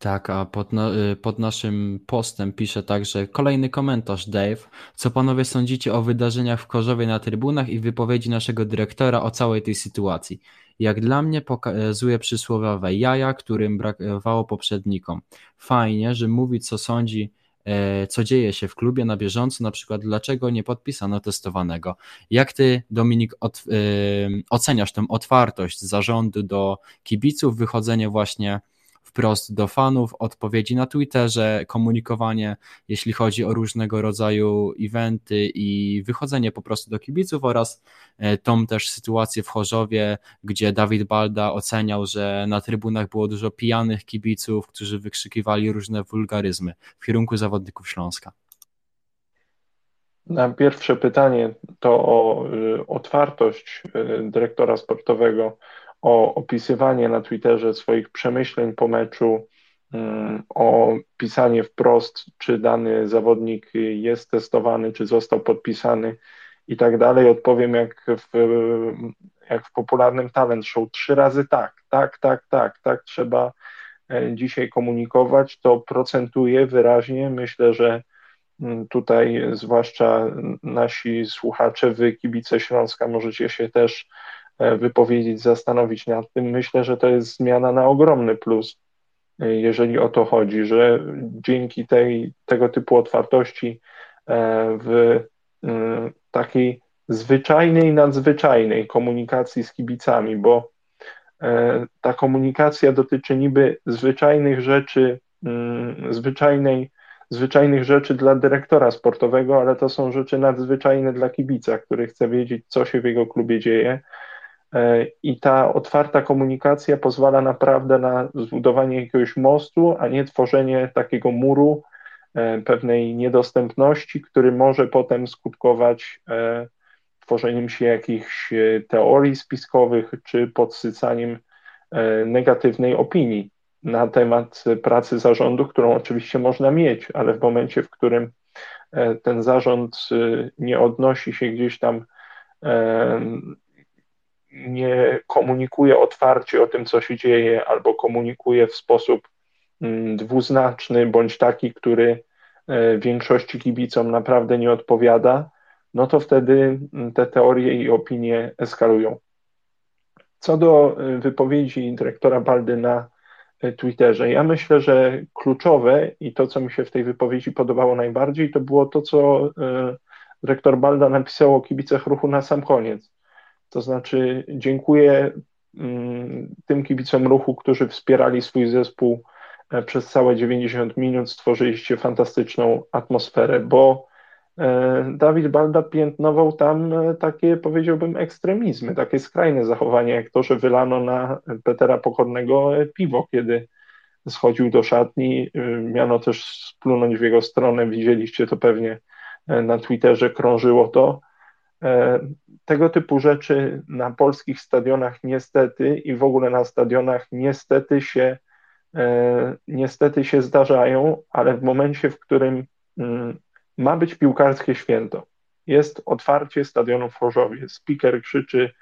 Tak, a pod, y, pod, naszym postem pisze także kolejny komentarz Dave. Co panowie sądzicie o wydarzeniach w Korzowie na trybunach i wypowiedzi naszego dyrektora o całej tej sytuacji? Jak dla mnie pokazuje przysłowiowe jaja, którym brakowało poprzednikom. Fajnie, że mówi co sądzi, e, co dzieje się w klubie na bieżąco, na przykład dlaczego nie podpisano testowanego. Jak ty, Dominik, od, yy, oceniasz tę otwartość zarządu do kibiców, wychodzenie właśnie wprost do fanów, odpowiedzi na Twitterze, komunikowanie, jeśli chodzi o różnego rodzaju eventy i wychodzenie po prostu do kibiców oraz e, tą też sytuację w Chorzowie, gdzie Dawid Balda oceniał, że na trybunach było dużo pijanych kibiców, którzy wykrzykiwali różne wulgaryzmy w kierunku zawodników Śląska. Na pierwsze pytanie to o y, otwartość y, dyrektora sportowego o opisywanie na Twitterze swoich przemyśleń po meczu, mm, o pisanie wprost, czy dany zawodnik jest testowany, czy został podpisany i tak dalej. Odpowiem jak w, jak w popularnym talent show, trzy razy tak, tak, tak, tak, tak trzeba e, dzisiaj komunikować, to procentuje wyraźnie. Myślę, że mm, tutaj zwłaszcza nasi słuchacze, wy kibice Śląska możecie się też wypowiedzieć, zastanowić nad tym. Myślę, że to jest zmiana na ogromny plus, e, jeżeli o to chodzi, że dzięki tej, tego typu otwartości e, w takiej zwyczajnej, nadzwyczajnej komunikacji z kibicami, bo ta komunikacja dotyczy niby zwyczajnych rzeczy, zwyczajnej, zwyczajnych rzeczy dla dyrektora sportowego, ale to są rzeczy nadzwyczajne dla kibica, który chce wiedzieć, co się w jego klubie dzieje, E, I ta otwarta komunikacja pozwala naprawdę na zbudowanie jakiegoś mostu, a nie tworzenie takiego muru, e, pewnej niedostępności, który może potem skutkować e, tworzeniem się jakichś teorii spiskowych czy podsycaniem negatywnej opinii na temat pracy zarządu, którą oczywiście można mieć, ale w momencie, w którym ten zarząd nie odnosi się gdzieś tam, nie komunikuje otwarcie o tym, co się dzieje, albo komunikuje w sposób mm, dwuznaczny, bądź taki, który większości kibicom naprawdę nie odpowiada, no to wtedy mm, te teorie i opinie eskalują. Co do y, wypowiedzi dyrektora Baldy na y, Twitterze, ja myślę, że kluczowe i to, co mi się w tej wypowiedzi podobało najbardziej, to było to, co dyrektor Balda napisał o kibicach ruchu na sam koniec. To znaczy, dziękuję mm, tym kibicom ruchu, którzy wspierali swój zespół e, przez całe 90 minut, stworzyliście fantastyczną atmosferę, bo E, Dawid Balda piętnował tam e, takie, powiedziałbym, ekstremizmy, takie skrajne zachowania, jak to, że wylano na Petera Pokornego piwo, kiedy schodził do szatni. Miano też splunąć w jego stronę, widzieliście to pewnie na Twitterze, krążyło to. Tego typu rzeczy na polskich stadionach niestety i w ogóle na stadionach niestety się, niestety się zdarzają, ale w momencie, w którym mm, ma być piłkarskie święto. Jest otwarcie stadionu w Chorzowie. Speaker krzyczy: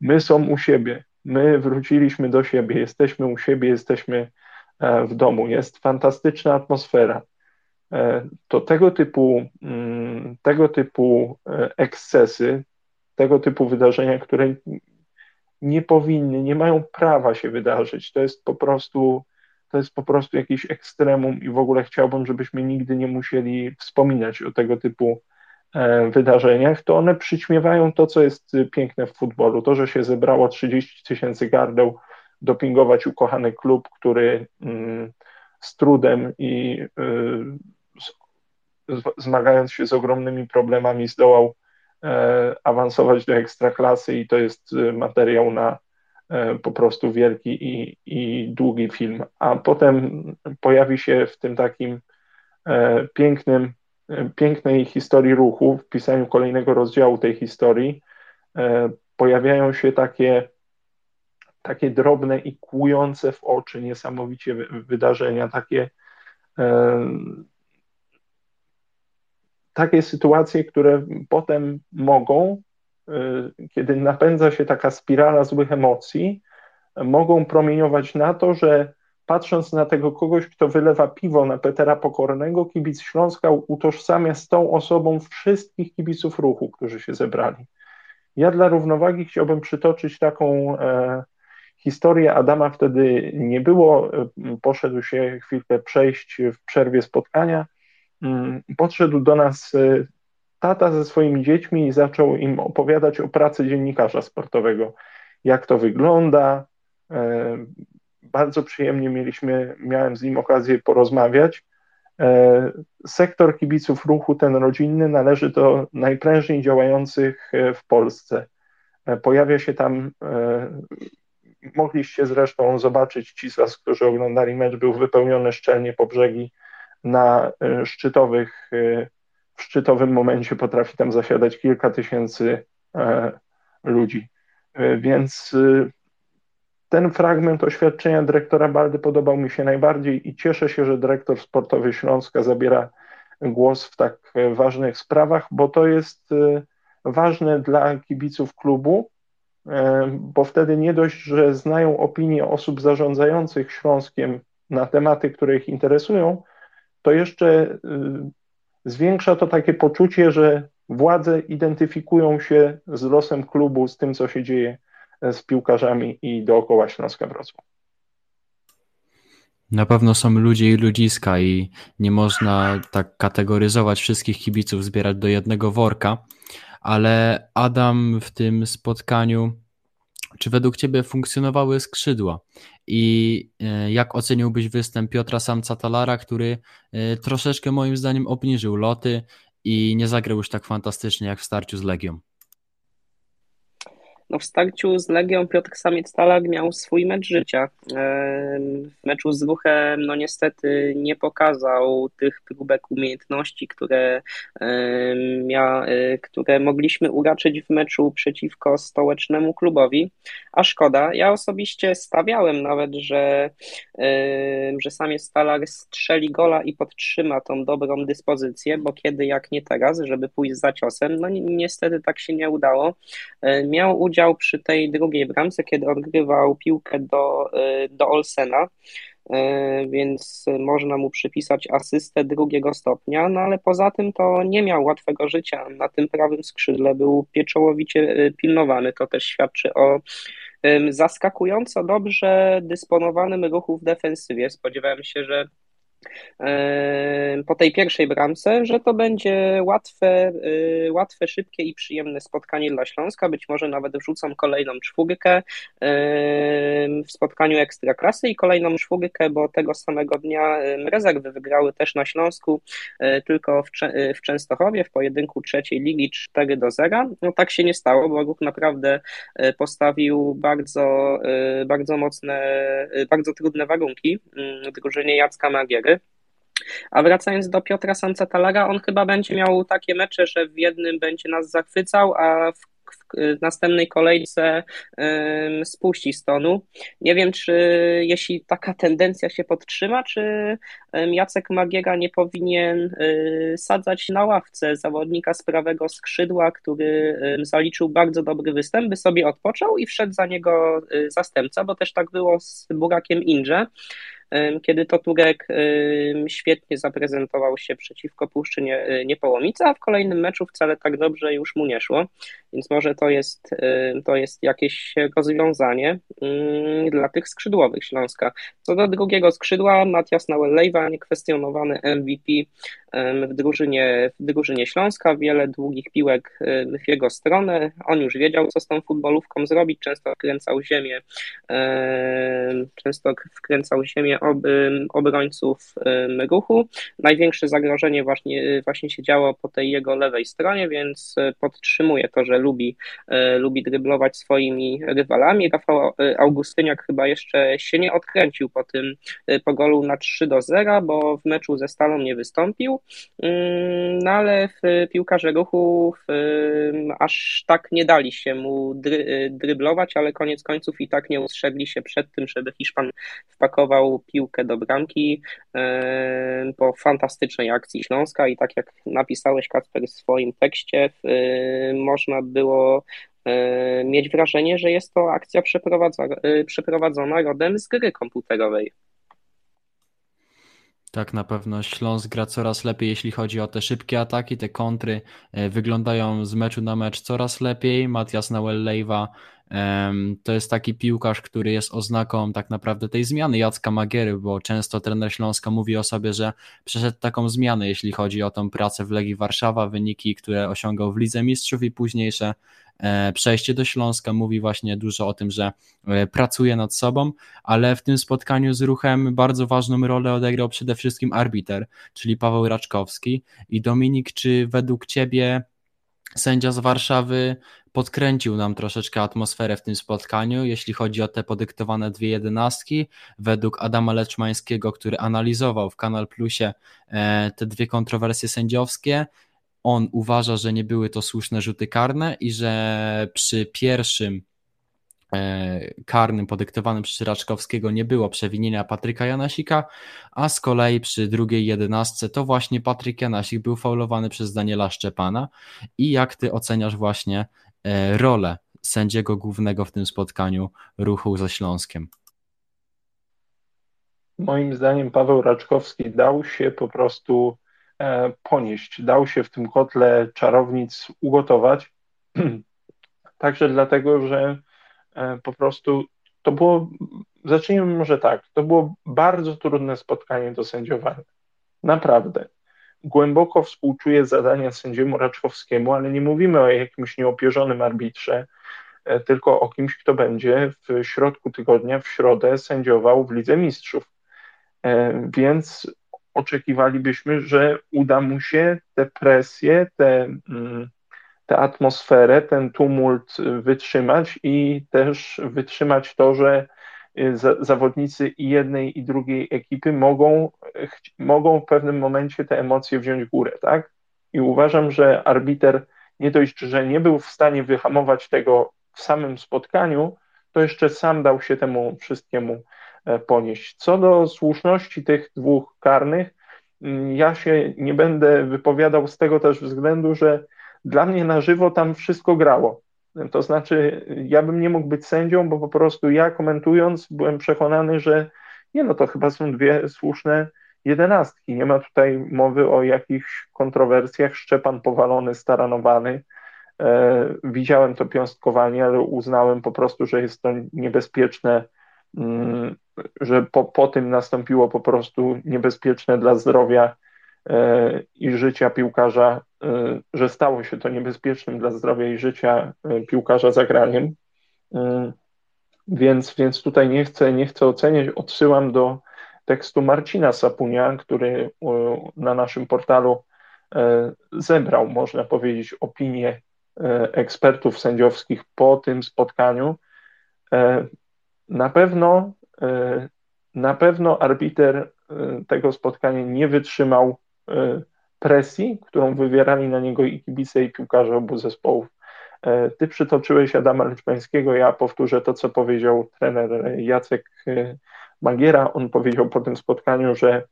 My są u siebie, my wróciliśmy do siebie, jesteśmy u siebie, jesteśmy e, w domu. Jest fantastyczna atmosfera. E, to tego typu, mm, tego typu e, ekscesy, tego typu wydarzenia, które nie powinny, nie mają prawa się wydarzyć, to jest po prostu to jest po prostu jakiś ekstremum i w ogóle chciałbym, żebyśmy nigdy nie musieli wspominać o tego typu e, wydarzeniach, to one przyćmiewają to, co jest piękne w futbolu. To, że się zebrało 30 tysięcy gardeł dopingować ukochany klub, który mm, z trudem i y, zmagając się z ogromnymi problemami zdołał e, awansować do ekstraklasy i to jest y, materiał na E, po prostu wielki i, i długi film, a potem pojawi się w tym takim e, pięknym, e, pięknej historii ruchu, w pisaniu kolejnego rozdziału tej historii, pojawiają się takie, takie drobne i kłujące w oczy niesamowicie wydarzenia, takie, takie sytuacje, które potem mogą Y, kiedy napędza się taka spirala złych emocji, mogą promieniować na to, że patrząc na tego kogoś, kto wylewa piwo na Petera Pokornego, kibic Śląska utożsamia z tą osobą wszystkich kibiców ruchu, którzy się zebrali. Ja dla równowagi chciałbym przytoczyć taką e, historię. Adama wtedy nie było, e, poszedł się chwilkę przejść w przerwie spotkania. Mm, podszedł do nas e, tata ze swoimi dziećmi i zaczął im opowiadać o pracy dziennikarza sportowego, jak to wygląda. E, bardzo przyjemnie mieliśmy, miałem z nim okazję porozmawiać. E, sektor kibiców ruchu, ten rodzinny, należy do najprężniej działających w Polsce. Pojawia się tam, mogliście zresztą zobaczyć, ci z Was, którzy oglądali mecz, był wypełniony szczelnie po brzegi na szczytowych w szczytowym momencie potrafi tam zasiadać kilka tysięcy e, ludzi. E, więc e, ten fragment oświadczenia dyrektora Baldy podobał mi się najbardziej i cieszę się, że dyrektor sportowy Śląska zabiera głos w tak ważnych sprawach, bo to jest ważne dla kibiców klubu, bo wtedy nie dość, że znają opinię osób zarządzających Śląskiem na tematy, które ich interesują, to jeszcze zwiększa to takie poczucie, że władze identyfikują się z losem klubu, z tym, co się dzieje z piłkarzami i dookoła Śląska Wrocław. Na pewno są ludzie i ludziska i nie można tak kategoryzować wszystkich kibiców, zbierać do jednego worka, ale Adam w tym spotkaniu czy według Ciebie funkcjonowały skrzydła? I e, jak oceniłbyś występ Piotra Samca-Talara, który e, troszeczkę moim zdaniem obniżył loty i nie zagrał już tak fantastycznie jak w starciu z Legią? No w starciu z Legią Piotr Samiec-Talag miał swój mecz życia. W meczu z Ruchem no niestety nie pokazał tych próbek umiejętności, które, mia, e, które mogliśmy uraczyć w meczu przeciwko stołecznemu klubowi, a szkoda. Ja osobiście stawiałem nawet, że, że Samiec-Talag strzeli gola i podtrzyma tą dobrą dyspozycję, bo kiedy jak nie teraz, żeby pójść za ciosem, no niestety tak się nie udało. E, miał udział przy tej drugiej bramce, kiedy odgrywał piłkę do, e, do Olsena, e, więc można mu przypisać asystę drugiego stopnia, no ale poza tym to nie miał łatwego życia na tym prawym skrzydle, był pieczołowicie pilnowany, to też świadczy o zaskakująco dobrze dysponowanym ruchu w defensywie. Spodziewałem się, że po tej pierwszej bramce, że to będzie łatwe, y, łatwe, szybkie i przyjemne spotkanie dla Śląska. Być może nawet wrzucą kolejną czwórkę w spotkaniu Ekstraklasy i kolejną czwórkę, bo tego samego dnia rezerwy wygrały też na Śląsku, y, tylko w, y, w Częstochowie w pojedynku trzeciej ligi 4 do 0. No tak się nie stało, bo ruch naprawdę postawił bardzo, bardzo mocne, bardzo trudne warunki drużynie Jacka Magiery. A wracając do Piotra Sancetalaga, on chyba będzie miał takie mecze, że w jednym będzie nas zachwycał, a w w następnej kolejce spuści z tonu. Nie wiem, czy jeśli taka tendencja się podtrzyma, czy Jacek Magiera nie powinien y, sadzać na ławce zawodnika z prawego skrzydła, który zaliczył bardzo dobry występ, by sobie odpoczął i wszedł za niego y, zastępca, bo też tak było z Burakiem Indrze kiedy to Turek świetnie zaprezentował się przeciwko Puszczy Niepołomice, a w kolejnym meczu wcale tak dobrze już mu nie szło, więc może to jest, to jest jakieś rozwiązanie dla tych skrzydłowych Śląska. Co do drugiego skrzydła, Matias Nauellejwa, niekwestionowany MVP w drużynie, w drużynie Śląska, wiele długich piłek w jego stronę, on już wiedział, co z tą futbolówką zrobić, często wkręcał ziemię, często wkręcał ziemię ob, obrońców ruchu. Największe zagrożenie właśnie, właśnie się działo po tej jego lewej stronie, więc podtrzymuje to, że lubi, lubi dryblować swoimi rywalami. Rafał Augustyniak chyba jeszcze się nie odkręcił po tym po golu na 3 do 0, bo w meczu ze Stalą nie wystąpił. No ale w piłkarze ruchu aż tak nie dali się mu dry, dryblować, ale koniec końców i tak nie ustrzegli się przed tym, żeby Hiszpan wpakował piłkę do bramki po fantastycznej akcji Śląska i tak jak napisałeś Kacper w swoim tekście, można było mieć wrażenie, że jest to akcja przeprowadzona rodem z gry komputerowej. Tak, na pewno Śląsk gra coraz lepiej, jeśli chodzi o te szybkie ataki, te kontry e, wyglądają z meczu na mecz coraz lepiej. Matias Nauel-Lejwa to jest taki piłkarz, który jest oznaką tak naprawdę tej zmiany Jacka Magiery, bo często trener Śląska mówi o sobie, że przeszedł taką zmianę, jeśli chodzi o tą pracę w Legii Warszawa, wyniki, które osiągał w Lidze Mistrzów i późniejsze E, przejście do Śląska mówi właśnie dużo o tym, że e, pracuje nad sobą, ale w tym spotkaniu z ruchem bardzo ważną rolę odegrał przede wszystkim arbiter, czyli Paweł Raczkowski. I Dominik, czy według Ciebie sędzia z Warszawy podkręcił nam troszeczkę atmosferę w tym spotkaniu, jeśli chodzi o te podyktowane dwie jedenastki. Według Adama Leczmańskiego, który analizował w Kanal Plusie e, te dwie kontrowersje sędziowskie, on uważa, że nie były to słuszne rzuty karne i że przy pierwszym karnym podyktowanym przez Raczkowskiego nie było przewinienia Patryka Janasika, a z kolei przy drugiej jedenastce to właśnie Patryk Janasik był faulowany przez Daniela Szczepana i jak ty oceniasz właśnie e, rolę sędziego głównego w tym spotkaniu ruchu ze Śląskiem? Moim zdaniem Paweł Raczkowski dał się po prostu E, ponieść. Dał się w tym kotle czarownic ugotować. Także dlatego, że e, po prostu to było, zacznijmy może tak, to było bardzo trudne spotkanie do sędziowania. Naprawdę. Głęboko współczuję zadania sędziemu Raczkowskiemu, ale nie mówimy o jakimś nieopierzonym arbitrze, e, tylko o kimś, kto będzie w środku tygodnia, w środę sędziował w Lidze Mistrzów. Więc oczekiwalibyśmy, że uda mu się te presje, te, mm, tę atmosferę, ten tumult wytrzymać i też wytrzymać to, że zawodnicy i jednej i drugiej ekipy mogą, mogą w pewnym momencie te emocje wziąć górę, tak? I uważam, że arbiter nie dość, że nie był w stanie wyhamować tego w samym spotkaniu, to jeszcze sam dał się temu wszystkiemu e, ponieść. Co do słuszności tych dwóch karnych, mm, ja się nie będę wypowiadał z tego też względu, że dla mnie na żywo tam wszystko grało. To znaczy, ja bym nie mógł być sędzią, bo po prostu ja komentując byłem przekonany, że nie no, to chyba są dwie słuszne jedenastki. Nie ma tutaj mowy o jakichś kontrowersjach. Szczepan powalony, staranowany. E, widziałem to piąstkowanie, ale uznałem po prostu, że jest to niebezpieczne, mm, że po, po tym nastąpiło po prostu niebezpieczne dla zdrowia i życia piłkarza, e, że stało się to niebezpiecznym dla zdrowia i życia piłkarza zagraniem. Więc, więc tutaj nie chcę, nie chcę oceniać, odsyłam do tekstu Marcina Sapunia, który na naszym portalu zebrał, można powiedzieć, opinię E, ekspertów sędziowskich po tym spotkaniu. E, na pewno, e, na pewno arbiter tego spotkania nie wytrzymał presji, którą wywierali na niego i kibice, i piłkarze obu zespołów. Ty przytoczyłeś Adama Leczpańskiego, ja powtórzę to, co powiedział trener Jacek Magiera. On powiedział po tym spotkaniu, że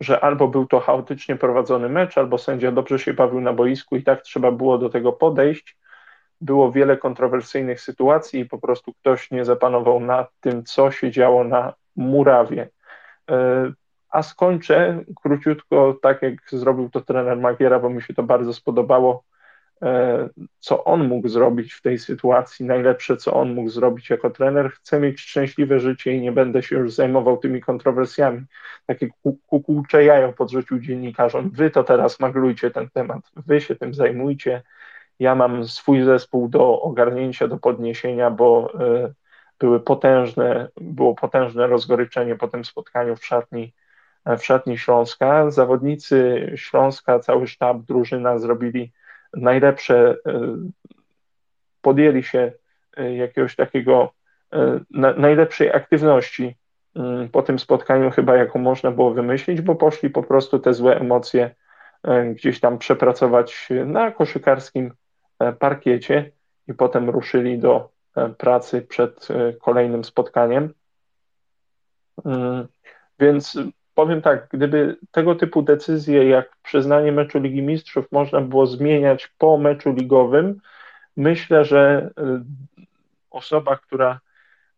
że albo był to chaotycznie prowadzony mecz, albo sędzia dobrze się bawił na boisku i tak trzeba było do tego podejść. Było wiele kontrowersyjnych sytuacji i po prostu ktoś nie zapanował nad tym, co się działo na murawie. E, a skończę króciutko, tak jak zrobił to trener Magiera, bo mi się to bardzo spodobało, e, co on mógł zrobić w tej sytuacji, najlepsze, co on mógł zrobić jako trener. Chcę mieć szczęśliwe życie i nie będę się już zajmował tymi kontrowersjami takie kukułcze jajo podrzucił dziennikarzom. Wy to teraz maglujcie ten temat, wy się tym zajmujcie. Ja mam swój zespół do ogarnięcia, do podniesienia, bo y, były potężne, było potężne rozgoryczenie po tym spotkaniu w szatni, w szatni Śląska. Zawodnicy Śląska, cały sztab, drużyna zrobili najlepsze, y, podjęli się y, jakiegoś takiego na, najlepszej aktywności Mm, po tym spotkaniu chyba jaką można było wymyślić, bo poszli po prostu te złe emocje e, gdzieś tam przepracować na koszykarskim e, parkiecie i potem ruszyli do e, pracy przed kolejnym spotkaniem. Mm, więc powiem tak, gdyby tego typu decyzje jak przyznanie meczu Ligi Mistrzów można było zmieniać po meczu ligowym, myślę, że osoba, która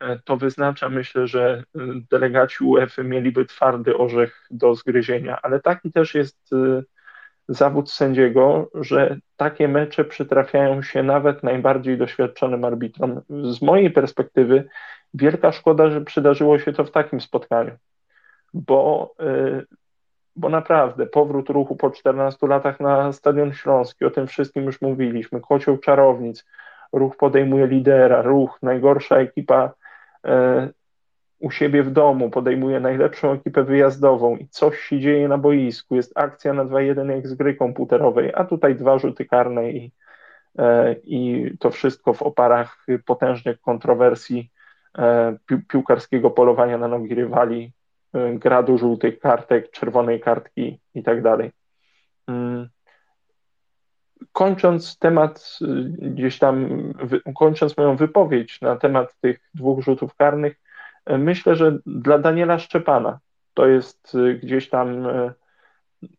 E, to wyznacza, myślę, że e, delegaci UEFA mieliby twardy orzech do zgryzienia, ale taki też jest e, zawód sędziego, że takie mecze przytrafiają się nawet najbardziej doświadczonym arbitrom. Z mojej perspektywy wielka szkoda, że przydarzyło się to w takim spotkaniu, bo, bo naprawdę powrót ruchu po 14 latach na Stadion Śląski, o tym wszystkim już mówiliśmy, kocioł czarownic, ruch podejmuje lidera, ruch, najgorsza ekipa E, u siebie w domu, podejmuje najlepszą ekipę wyjazdową i coś się dzieje na boisku, jest akcja na 2-1 jak z gry komputerowej, a tutaj dwa rzuty karne i, e, i to wszystko w oparach potężnych kontrowersji pi piłkarskiego polowania na nogi rywali, gradu żółtych kartek, czerwonej kartki i tak dalej. Mm kończąc temat, y, gdzieś tam, kończąc moją wypowiedź na temat tych dwóch rzutów karnych, y, myślę, że dla Daniela Szczepana to jest y, gdzieś tam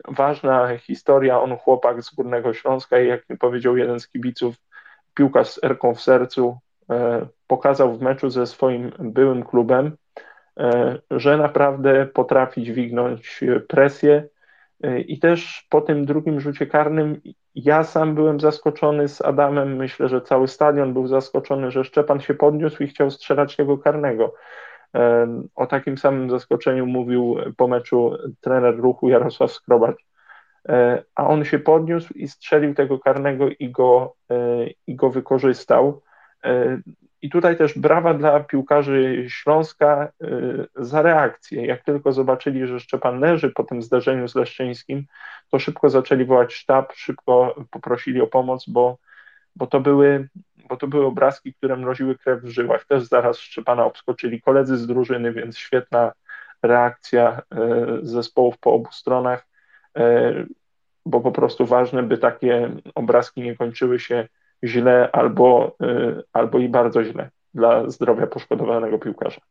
ważna historia. On chłopak z Górnego Śląska i jak powiedział jeden z kibiców, piłka z erką w sercu, pokazał w meczu ze swoim byłym klubem, że naprawdę potrafi dźwignąć presję, i też po tym drugim rzucie karnym ja sam byłem zaskoczony z Adamem. Myślę, że cały stadion był zaskoczony, że Szczepan się podniósł i chciał strzelać tego karnego. O takim samym zaskoczeniu mówił po meczu trener ruchu Jarosław Skrobacz. E, a on się podniósł i strzelił tego karnego i go, e, i go wykorzystał. I tutaj też brawa dla piłkarzy Śląska za reakcję. Jak tylko zobaczyli, że Szczepan leży po tym zdarzeniu z Leszczyńskim, to szybko zaczęli wołać sztab, szybko poprosili o pomoc, bo, bo, to, były, bo to były obrazki, które mroziły krew w żyłach. Też zaraz Szczepana obskoczyli koledzy z drużyny, więc świetna reakcja zespołów po obu stronach bo po prostu ważne, by takie obrazki nie kończyły się źle albo, y, albo i bardzo źle dla zdrowia poszkodowanego piłkarza.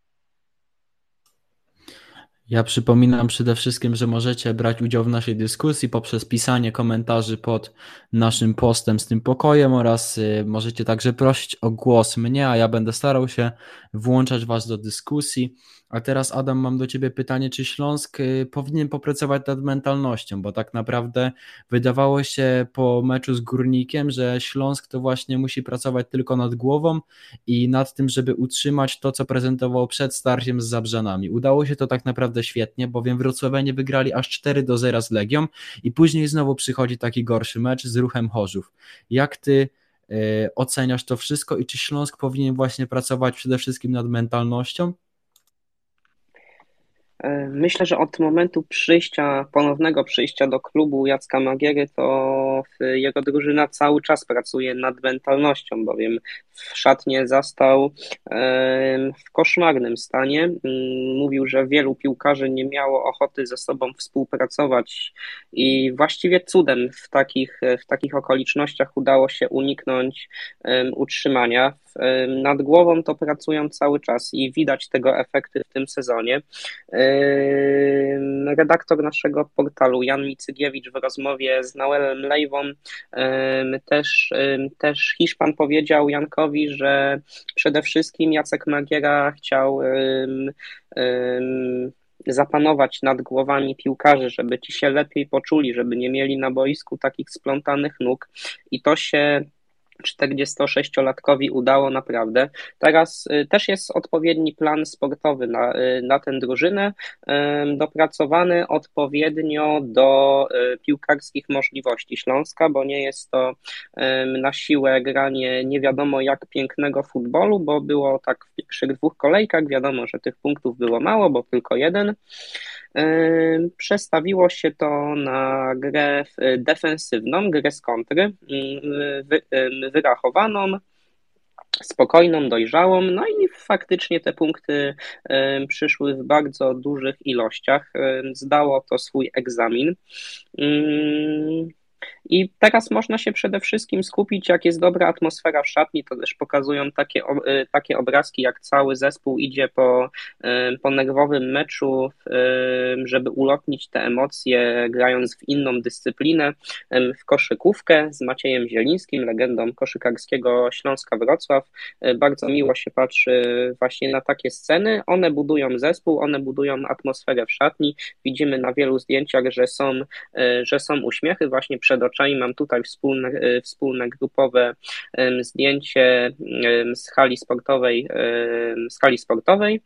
Ja przypominam przede wszystkim, że możecie brać udział w naszej dyskusji poprzez pisanie komentarzy pod naszym postem z tym pokojem oraz y, możecie także prosić o głos mnie, a ja będę starał się włączać Was do dyskusji. A teraz, Adam, mam do Ciebie pytanie, czy Śląsk y, powinien popracować nad mentalnością, bo tak naprawdę wydawało się po meczu z Górnikiem, że Śląsk to właśnie musi pracować tylko nad głową i nad tym, żeby utrzymać to, co prezentował przed starciem z Zabrzanami. Udało się to tak naprawdę świetnie, bowiem Wrocławianie wygrali aż 4 do 0 z Legią i później znowu przychodzi taki gorszy mecz z Ruchem Chorzów. Jak Ty y, oceniasz to wszystko i czy Śląsk powinien właśnie pracować przede wszystkim nad mentalnością? Myślę, że od momentu przyjścia, ponownego przyjścia do klubu Jacka Magiery, to jego drużyna cały czas pracuje nad mentalnością, bowiem w szatnie zastał w koszmarnym stanie. Mm, mówił, że wielu piłkarzy nie miało ochoty ze sobą współpracować i właściwie cudem w takich, w takich okolicznościach udało się uniknąć utrzymania. Nad głową to pracują cały czas i widać tego efekty w tym sezonie. Redaktor naszego portalu Jan Micygiewicz w rozmowie z Noelem Lejwą też, też Hiszpan powiedział Jankowi, że przede wszystkim Jacek Magiera chciał zapanować nad głowami piłkarzy, żeby ci się lepiej poczuli, żeby nie mieli na boisku takich splątanych nóg i to się 46-latkowi udało naprawdę. Teraz y, też jest odpowiedni plan sportowy na, y, na tę drużynę, dopracowany odpowiednio do y, piłkarskich możliwości Śląska, bo nie jest to na siłę granie nie wiadomo jak pięknego futbolu, bo było tak w pierwszych dwóch kolejkach, wiadomo, że tych punktów było mało, bo tylko jeden. Przestawiło się to na grę defensywną, grę z kontry, wyrachowaną, spokojną, dojrzałą, no i faktycznie te punkty przyszły w bardzo dużych ilościach. Zdało to swój egzamin. I teraz można się przede wszystkim skupić, jak jest dobra atmosfera w szatni, to też pokazują takie, y, takie obrazki, jak cały zespół idzie po, y, po nerwowym meczu, y, żeby ulotnić te emocje, grając w inną dyscyplinę, w koszykówkę z Maciejem Zielińskim, legendą koszykarskiego Śląska Wrocław. Bardzo miło się patrzy właśnie na takie sceny. One budują zespół, one budują atmosferę w szatni. Widzimy na wielu zdjęciach, że są, że są uśmiechy właśnie przed oczami mam tutaj wspólne, e, wspólne grupowe zdjęcie z hali sportowej, z hali sportowej.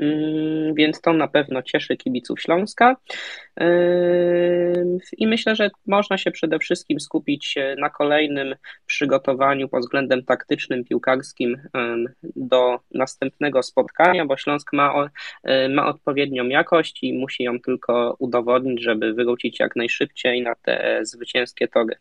Mm, więc to na pewno cieszy kibiców Śląska. I myślę, że można się przede wszystkim skupić na kolejnym przygotowaniu pod względem taktycznym, piłkarskim do następnego spotkania, bo Śląsk ma, ma odpowiednią jakość i musi ją tylko udowodnić, żeby wrócić jak najszybciej na te zwycięskie tory.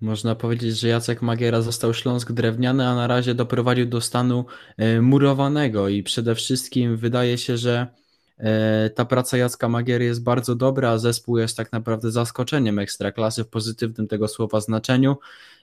Można powiedzieć, że Jacek Magiera został Śląsk drewniany, a na razie doprowadził do stanu e, murowanego i przede wszystkim wydaje się, że e, ta praca Jacka Magiery jest bardzo dobra, a zespół jest tak naprawdę zaskoczeniem ekstraklasy w pozytywnym tego słowa znaczeniu.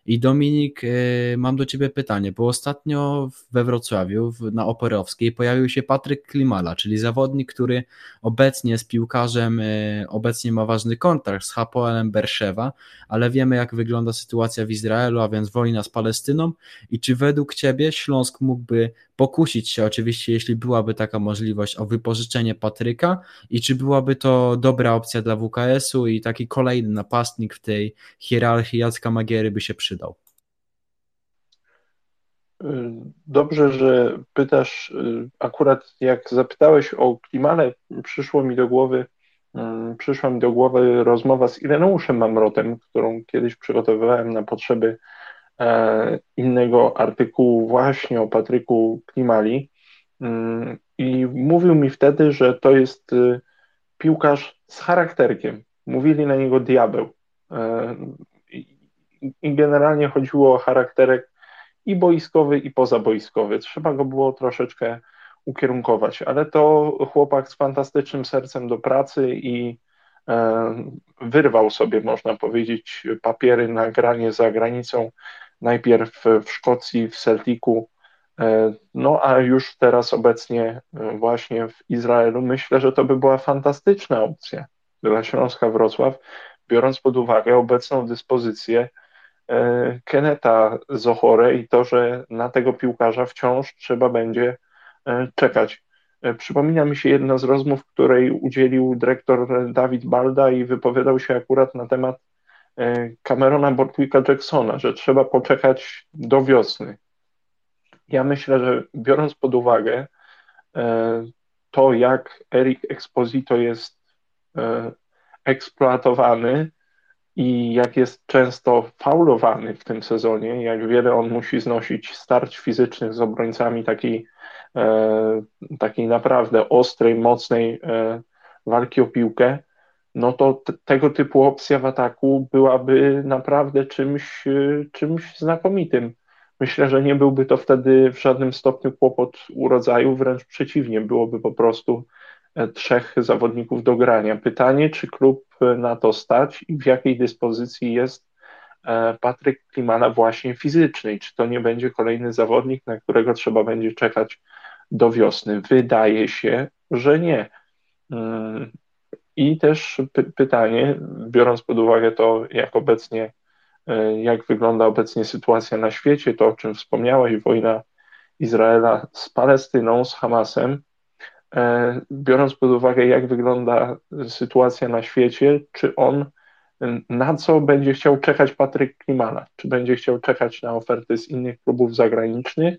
I Dominik, y, mam do Ciebie pytanie, bo ostatnio we Wrocławiu na Oporowskiej pojawił się Patryk Klimala, czyli zawodnik, który obecnie jest piłkarzem, y, obecnie ma ważny kontrakt z Hapoelem Berszewa, ale wiemy jak wygląda sytuacja w Izraelu, a więc wojna z Palestyną i czy według Ciebie Śląsk mógłby pokusić się, oczywiście jeśli byłaby taka możliwość, o wypożyczenie Patryka i czy byłaby to dobra opcja dla WKS-u i taki kolejny napastnik w tej hierarchii Jacka Magiery by się przydał? Przydał. Dobrze, że pytasz. Akurat jak zapytałeś o Klimale, przyszło mi do głowy, przyszła mi do głowy rozmowa z Ireneuszem Mamrotem, którą kiedyś przygotowywałem na potrzeby e, innego artykułu właśnie o Patryku Klimali mm, i mówił mi wtedy, że to jest y, piłkarz z charakterkiem. Mówili na niego diabeł. I generalnie chodziło o charakterek i boiskowy, i pozaboiskowy. Trzeba go było troszeczkę ukierunkować, ale to chłopak z fantastycznym sercem do pracy i e, wyrwał sobie, można powiedzieć, papiery na granie za granicą, najpierw w Szkocji, w Celticu, e, no a już teraz obecnie e, właśnie w Izraelu. Myślę, że to by była fantastyczna opcja dla Śląska Wrocław, biorąc pod uwagę obecną dyspozycję Keneta Zochore i to, że na tego piłkarza wciąż trzeba będzie E, czekać. E, przypomina mi się jedna z rozmów, której udzielił dyrektor Dawid Balda i wypowiadał się akurat na temat e, Camerona Bortwicka Jacksona, że trzeba poczekać do wiosny. Ja myślę, że biorąc pod uwagę to, jak Eric Exposito jest eksploatowany i jak jest często faulowany w tym sezonie, jak wiele on musi znosić starć fizycznych z obrońcami takiej E, takiej naprawdę ostrej, mocnej e, walki o piłkę, no to tego typu opcja w ataku byłaby naprawdę czymś, e, czymś znakomitym. Myślę, że nie byłby to wtedy w żadnym stopniu kłopot u rodzaju, wręcz przeciwnie, byłoby po prostu trzech zawodników do grania. Pytanie, czy klub na to stać i w jakiej dyspozycji jest Patryk Klimana właśnie fizycznej? Czy to nie będzie kolejny zawodnik, na którego trzeba będzie czekać do wiosny? Wydaje się, że nie. Mm, I też py pytanie, biorąc pod uwagę to, jak obecnie, e, jak wygląda obecnie sytuacja na świecie, to o czym wspomniałeś, wojna Izraela z Palestyną, z Hamasem, e, biorąc pod uwagę, jak wygląda sytuacja na świecie, czy on na co będzie chciał czekać Patryk Klimana? Czy będzie chciał czekać na oferty z innych klubów zagranicznych,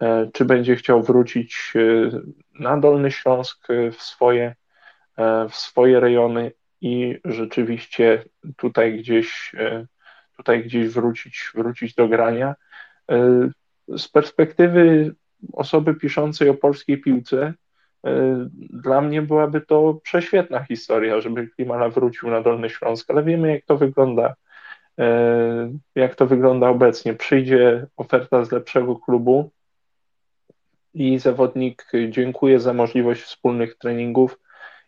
E, czy będzie chciał wrócić e, na Dolny Śląsk e, w swoje, w swoje rejony i rzeczywiście tutaj gdzieś, tutaj gdzieś wrócić, wrócić do grania. Z perspektywy osoby piszącej o polskiej piłce, dla mnie byłaby to prześwietna historia, żeby Klimana wrócił na Dolny Śląsk, ale wiemy jak to wygląda, jak to wygląda obecnie. Przyjdzie oferta z lepszego klubu, i zawodnik dziękuję za możliwość wspólnych treningów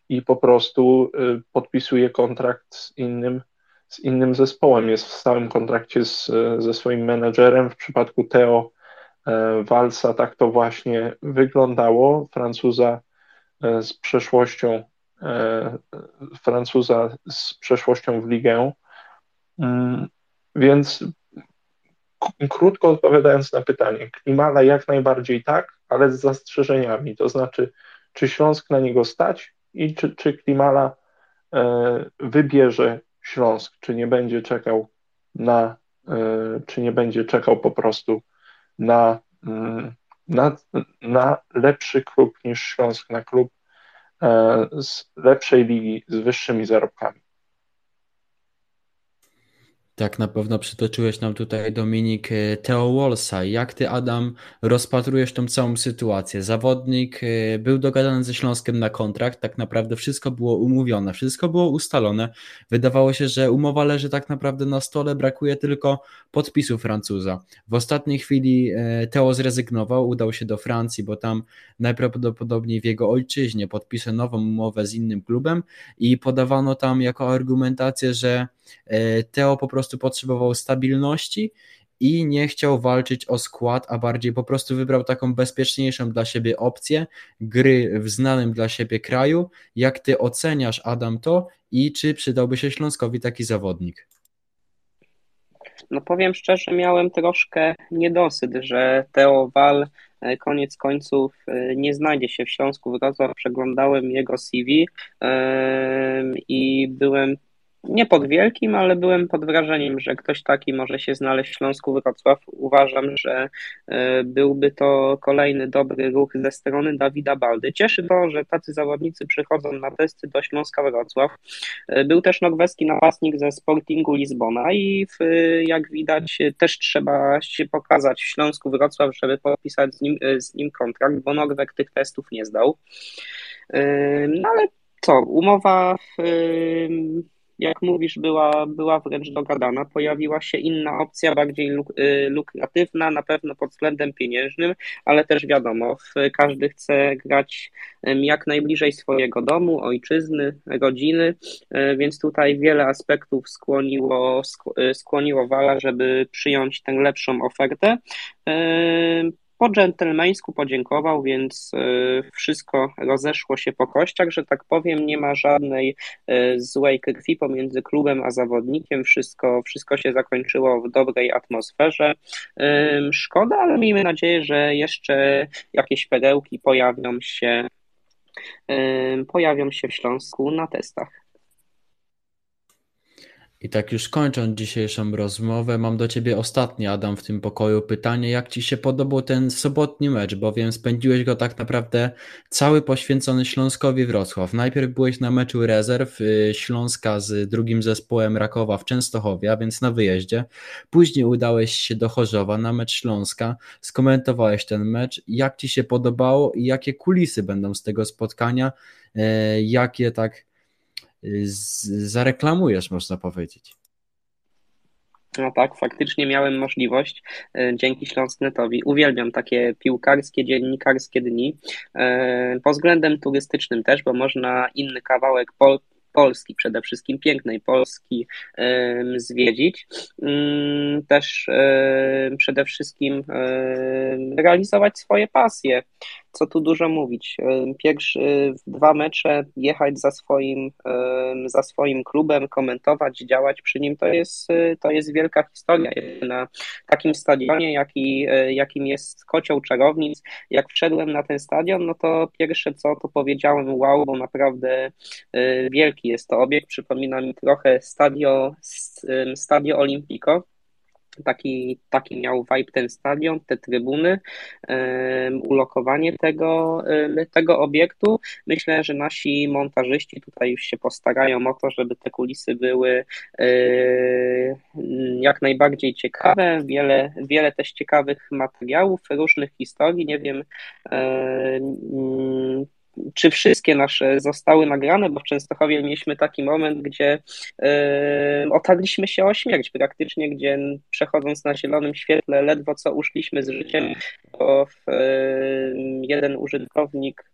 i po prostu y, podpisuje kontrakt z innym, z innym zespołem. Jest w stałym kontrakcie z, ze swoim menedżerem. W przypadku Theo e, Walsa tak to właśnie wyglądało. Francuza e, z przeszłością e, Francuza z przeszłością w ligę. Mm, więc krótko odpowiadając na pytanie, Klimala jak najbardziej tak, ale z zastrzeżeniami. To znaczy, czy Śląsk na niego stać i czy, czy Klimala e, wybierze Śląsk, czy nie będzie czekał na, e, czy nie będzie czekał po prostu na, mm, na, na lepszy klub niż Śląsk, na klub e, z lepszej ligi, z wyższymi zarobkami. Tak, na pewno przytoczyłeś nam tutaj Dominik e, Theo Wolsa. Jak ty, Adam, rozpatrujesz tą całą sytuację? Zawodnik e, był dogadany ze Śląskiem na kontrakt, tak naprawdę wszystko było umówione, wszystko było ustalone. Wydawało się, że umowa leży tak naprawdę na stole, brakuje tylko podpisu Francuza. W ostatniej chwili e, Theo zrezygnował, udał się do Francji, bo tam najprawdopodobniej w jego ojczyźnie podpisał nową umowę z innym klubem i podawano tam jako argumentację, że Theo po prostu prostu potrzebował stabilności i nie chciał walczyć o skład, a bardziej po prostu wybrał taką bezpieczniejszą dla siebie opcję gry w znanym dla siebie kraju. Jak ty oceniasz, Adam, to i czy przydałby się Śląskowi taki zawodnik? No powiem szczerze, miałem troszkę niedosyt, że Teo Wal e, koniec końców e, nie znajdzie się w Śląsku Wrocław. Przeglądałem jego CV i byłem nie pod wielkim, ale byłem pod wrażeniem, że ktoś taki może się znaleźć w Śląsku Wrocław. Uważam, że e, byłby to kolejny dobry ruch ze strony Dawida Baldy. Cieszy to, że tacy zawodnicy przychodzą na testy do Śląska Wrocław. E, był też norweski napastnik ze Sportingu Lizbona i w, jak widać też trzeba się pokazać w Śląsku Wrocław, żeby podpisać z nim, e, z nim kontrakt, bo Norweg tych testów nie zdał. No ale co, umowa w, jak mówisz, była, była wręcz dogadana. Pojawiła się inna opcja, bardziej luk y, lukratywna, na pewno pod względem pieniężnym, ale też wiadomo, każdy chce grać jak najbliżej swojego domu, ojczyzny, rodziny, y, więc tutaj wiele aspektów skłoniło, skłoniło Wala, żeby przyjąć tę lepszą ofertę po dżentelmeńsku podziękował, więc e, wszystko rozeszło się po kościach, że tak powiem, nie ma żadnej e, złej krwi pomiędzy klubem a zawodnikiem, wszystko, wszystko się zakończyło w dobrej atmosferze. Szkoda, ale miejmy nadzieję, że jeszcze jakieś perełki pojawią się pojawią się w Śląsku na testach. I tak już kończąc dzisiejszą rozmowę, mam do Ciebie ostatnie, Adam, w tym pokoju pytanie, jak Ci się podobał ten sobotni mecz, bowiem spędziłeś go tak naprawdę cały poświęcony Śląskowi Wrocław. Najpierw byłeś na meczu rezerw y, Śląska z drugim zespołem Rakowa w Częstochowie, a więc na wyjeździe. Później udałeś się do Chorzowa na mecz Śląska, skomentowałeś ten mecz. Jak Ci się podobało i jakie kulisy będą z tego spotkania? E, jakie tak zareklamujesz, można powiedzieć. No tak, faktycznie miałem możliwość e, dzięki Śląsknetowi. Uwielbiam takie piłkarskie, dziennikarskie dni. E, pod względem turystycznym też, bo można inny kawałek Pol Polski, przede wszystkim pięknej Polski zwiedzić. Mm, też przede wszystkim realizować swoje pasje co tu dużo mówić. Pierwszy dwa mecze jechać za swoim, za swoim klubem, komentować, działać przy nim, to jest, to jest wielka historia. Na takim stadionie, jaki, jakim jest Kocioł Czarownic, jak wszedłem na ten stadion, no to pierwsze co, to powiedziałem wow, bo naprawdę wielki jest to obiekt. Przypomina mi trochę stadio, stadio Olimpico Taki, taki miał vibe ten stadion, te trybuny, ulokowanie tego, tego obiektu. Myślę, że nasi montażyści tutaj już się postarają o to, żeby te kulisy były jak najbardziej ciekawe. Wiele, wiele też ciekawych materiałów, różnych historii. Nie wiem, czy wszystkie nasze zostały nagrane, bo w Częstochowie mieliśmy taki moment, gdzie e, otarliśmy się o śmierć praktycznie, gdzie przechodząc na zielonym świetle ledwo co uszliśmy z życiem, bo e, jeden użytkownik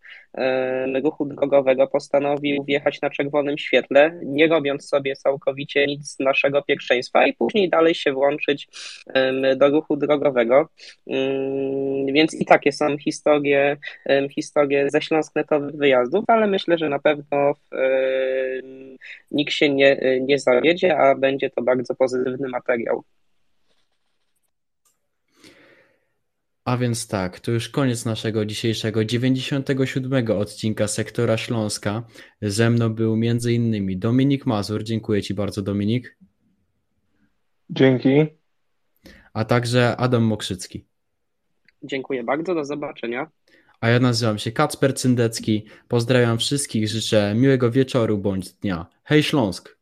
ruchu drogowego postanowił wjechać na czerwonym świetle, nie robiąc sobie całkowicie nic naszego pierwszeństwa i później dalej się włączyć do ruchu drogowego. Mm, więc i takie są historie, historie ze śląsknetowych wyjazdów, ale myślę, że na pewno nikt się nie, nie zawiedzie, a będzie to bardzo pozytywny materiał. A więc tak, to już koniec naszego dzisiejszego 97 odcinka Sektora Śląska. Ze mną był m.in. Dominik Mazur. Dziękuję Ci bardzo, Dominik. Dzięki. A także Adam Mokrzycki. Dziękuję bardzo, do zobaczenia. A ja nazywam się Kacper Cyndecki. Pozdrawiam wszystkich, życzę miłego wieczoru bądź dnia. Hej Śląsk!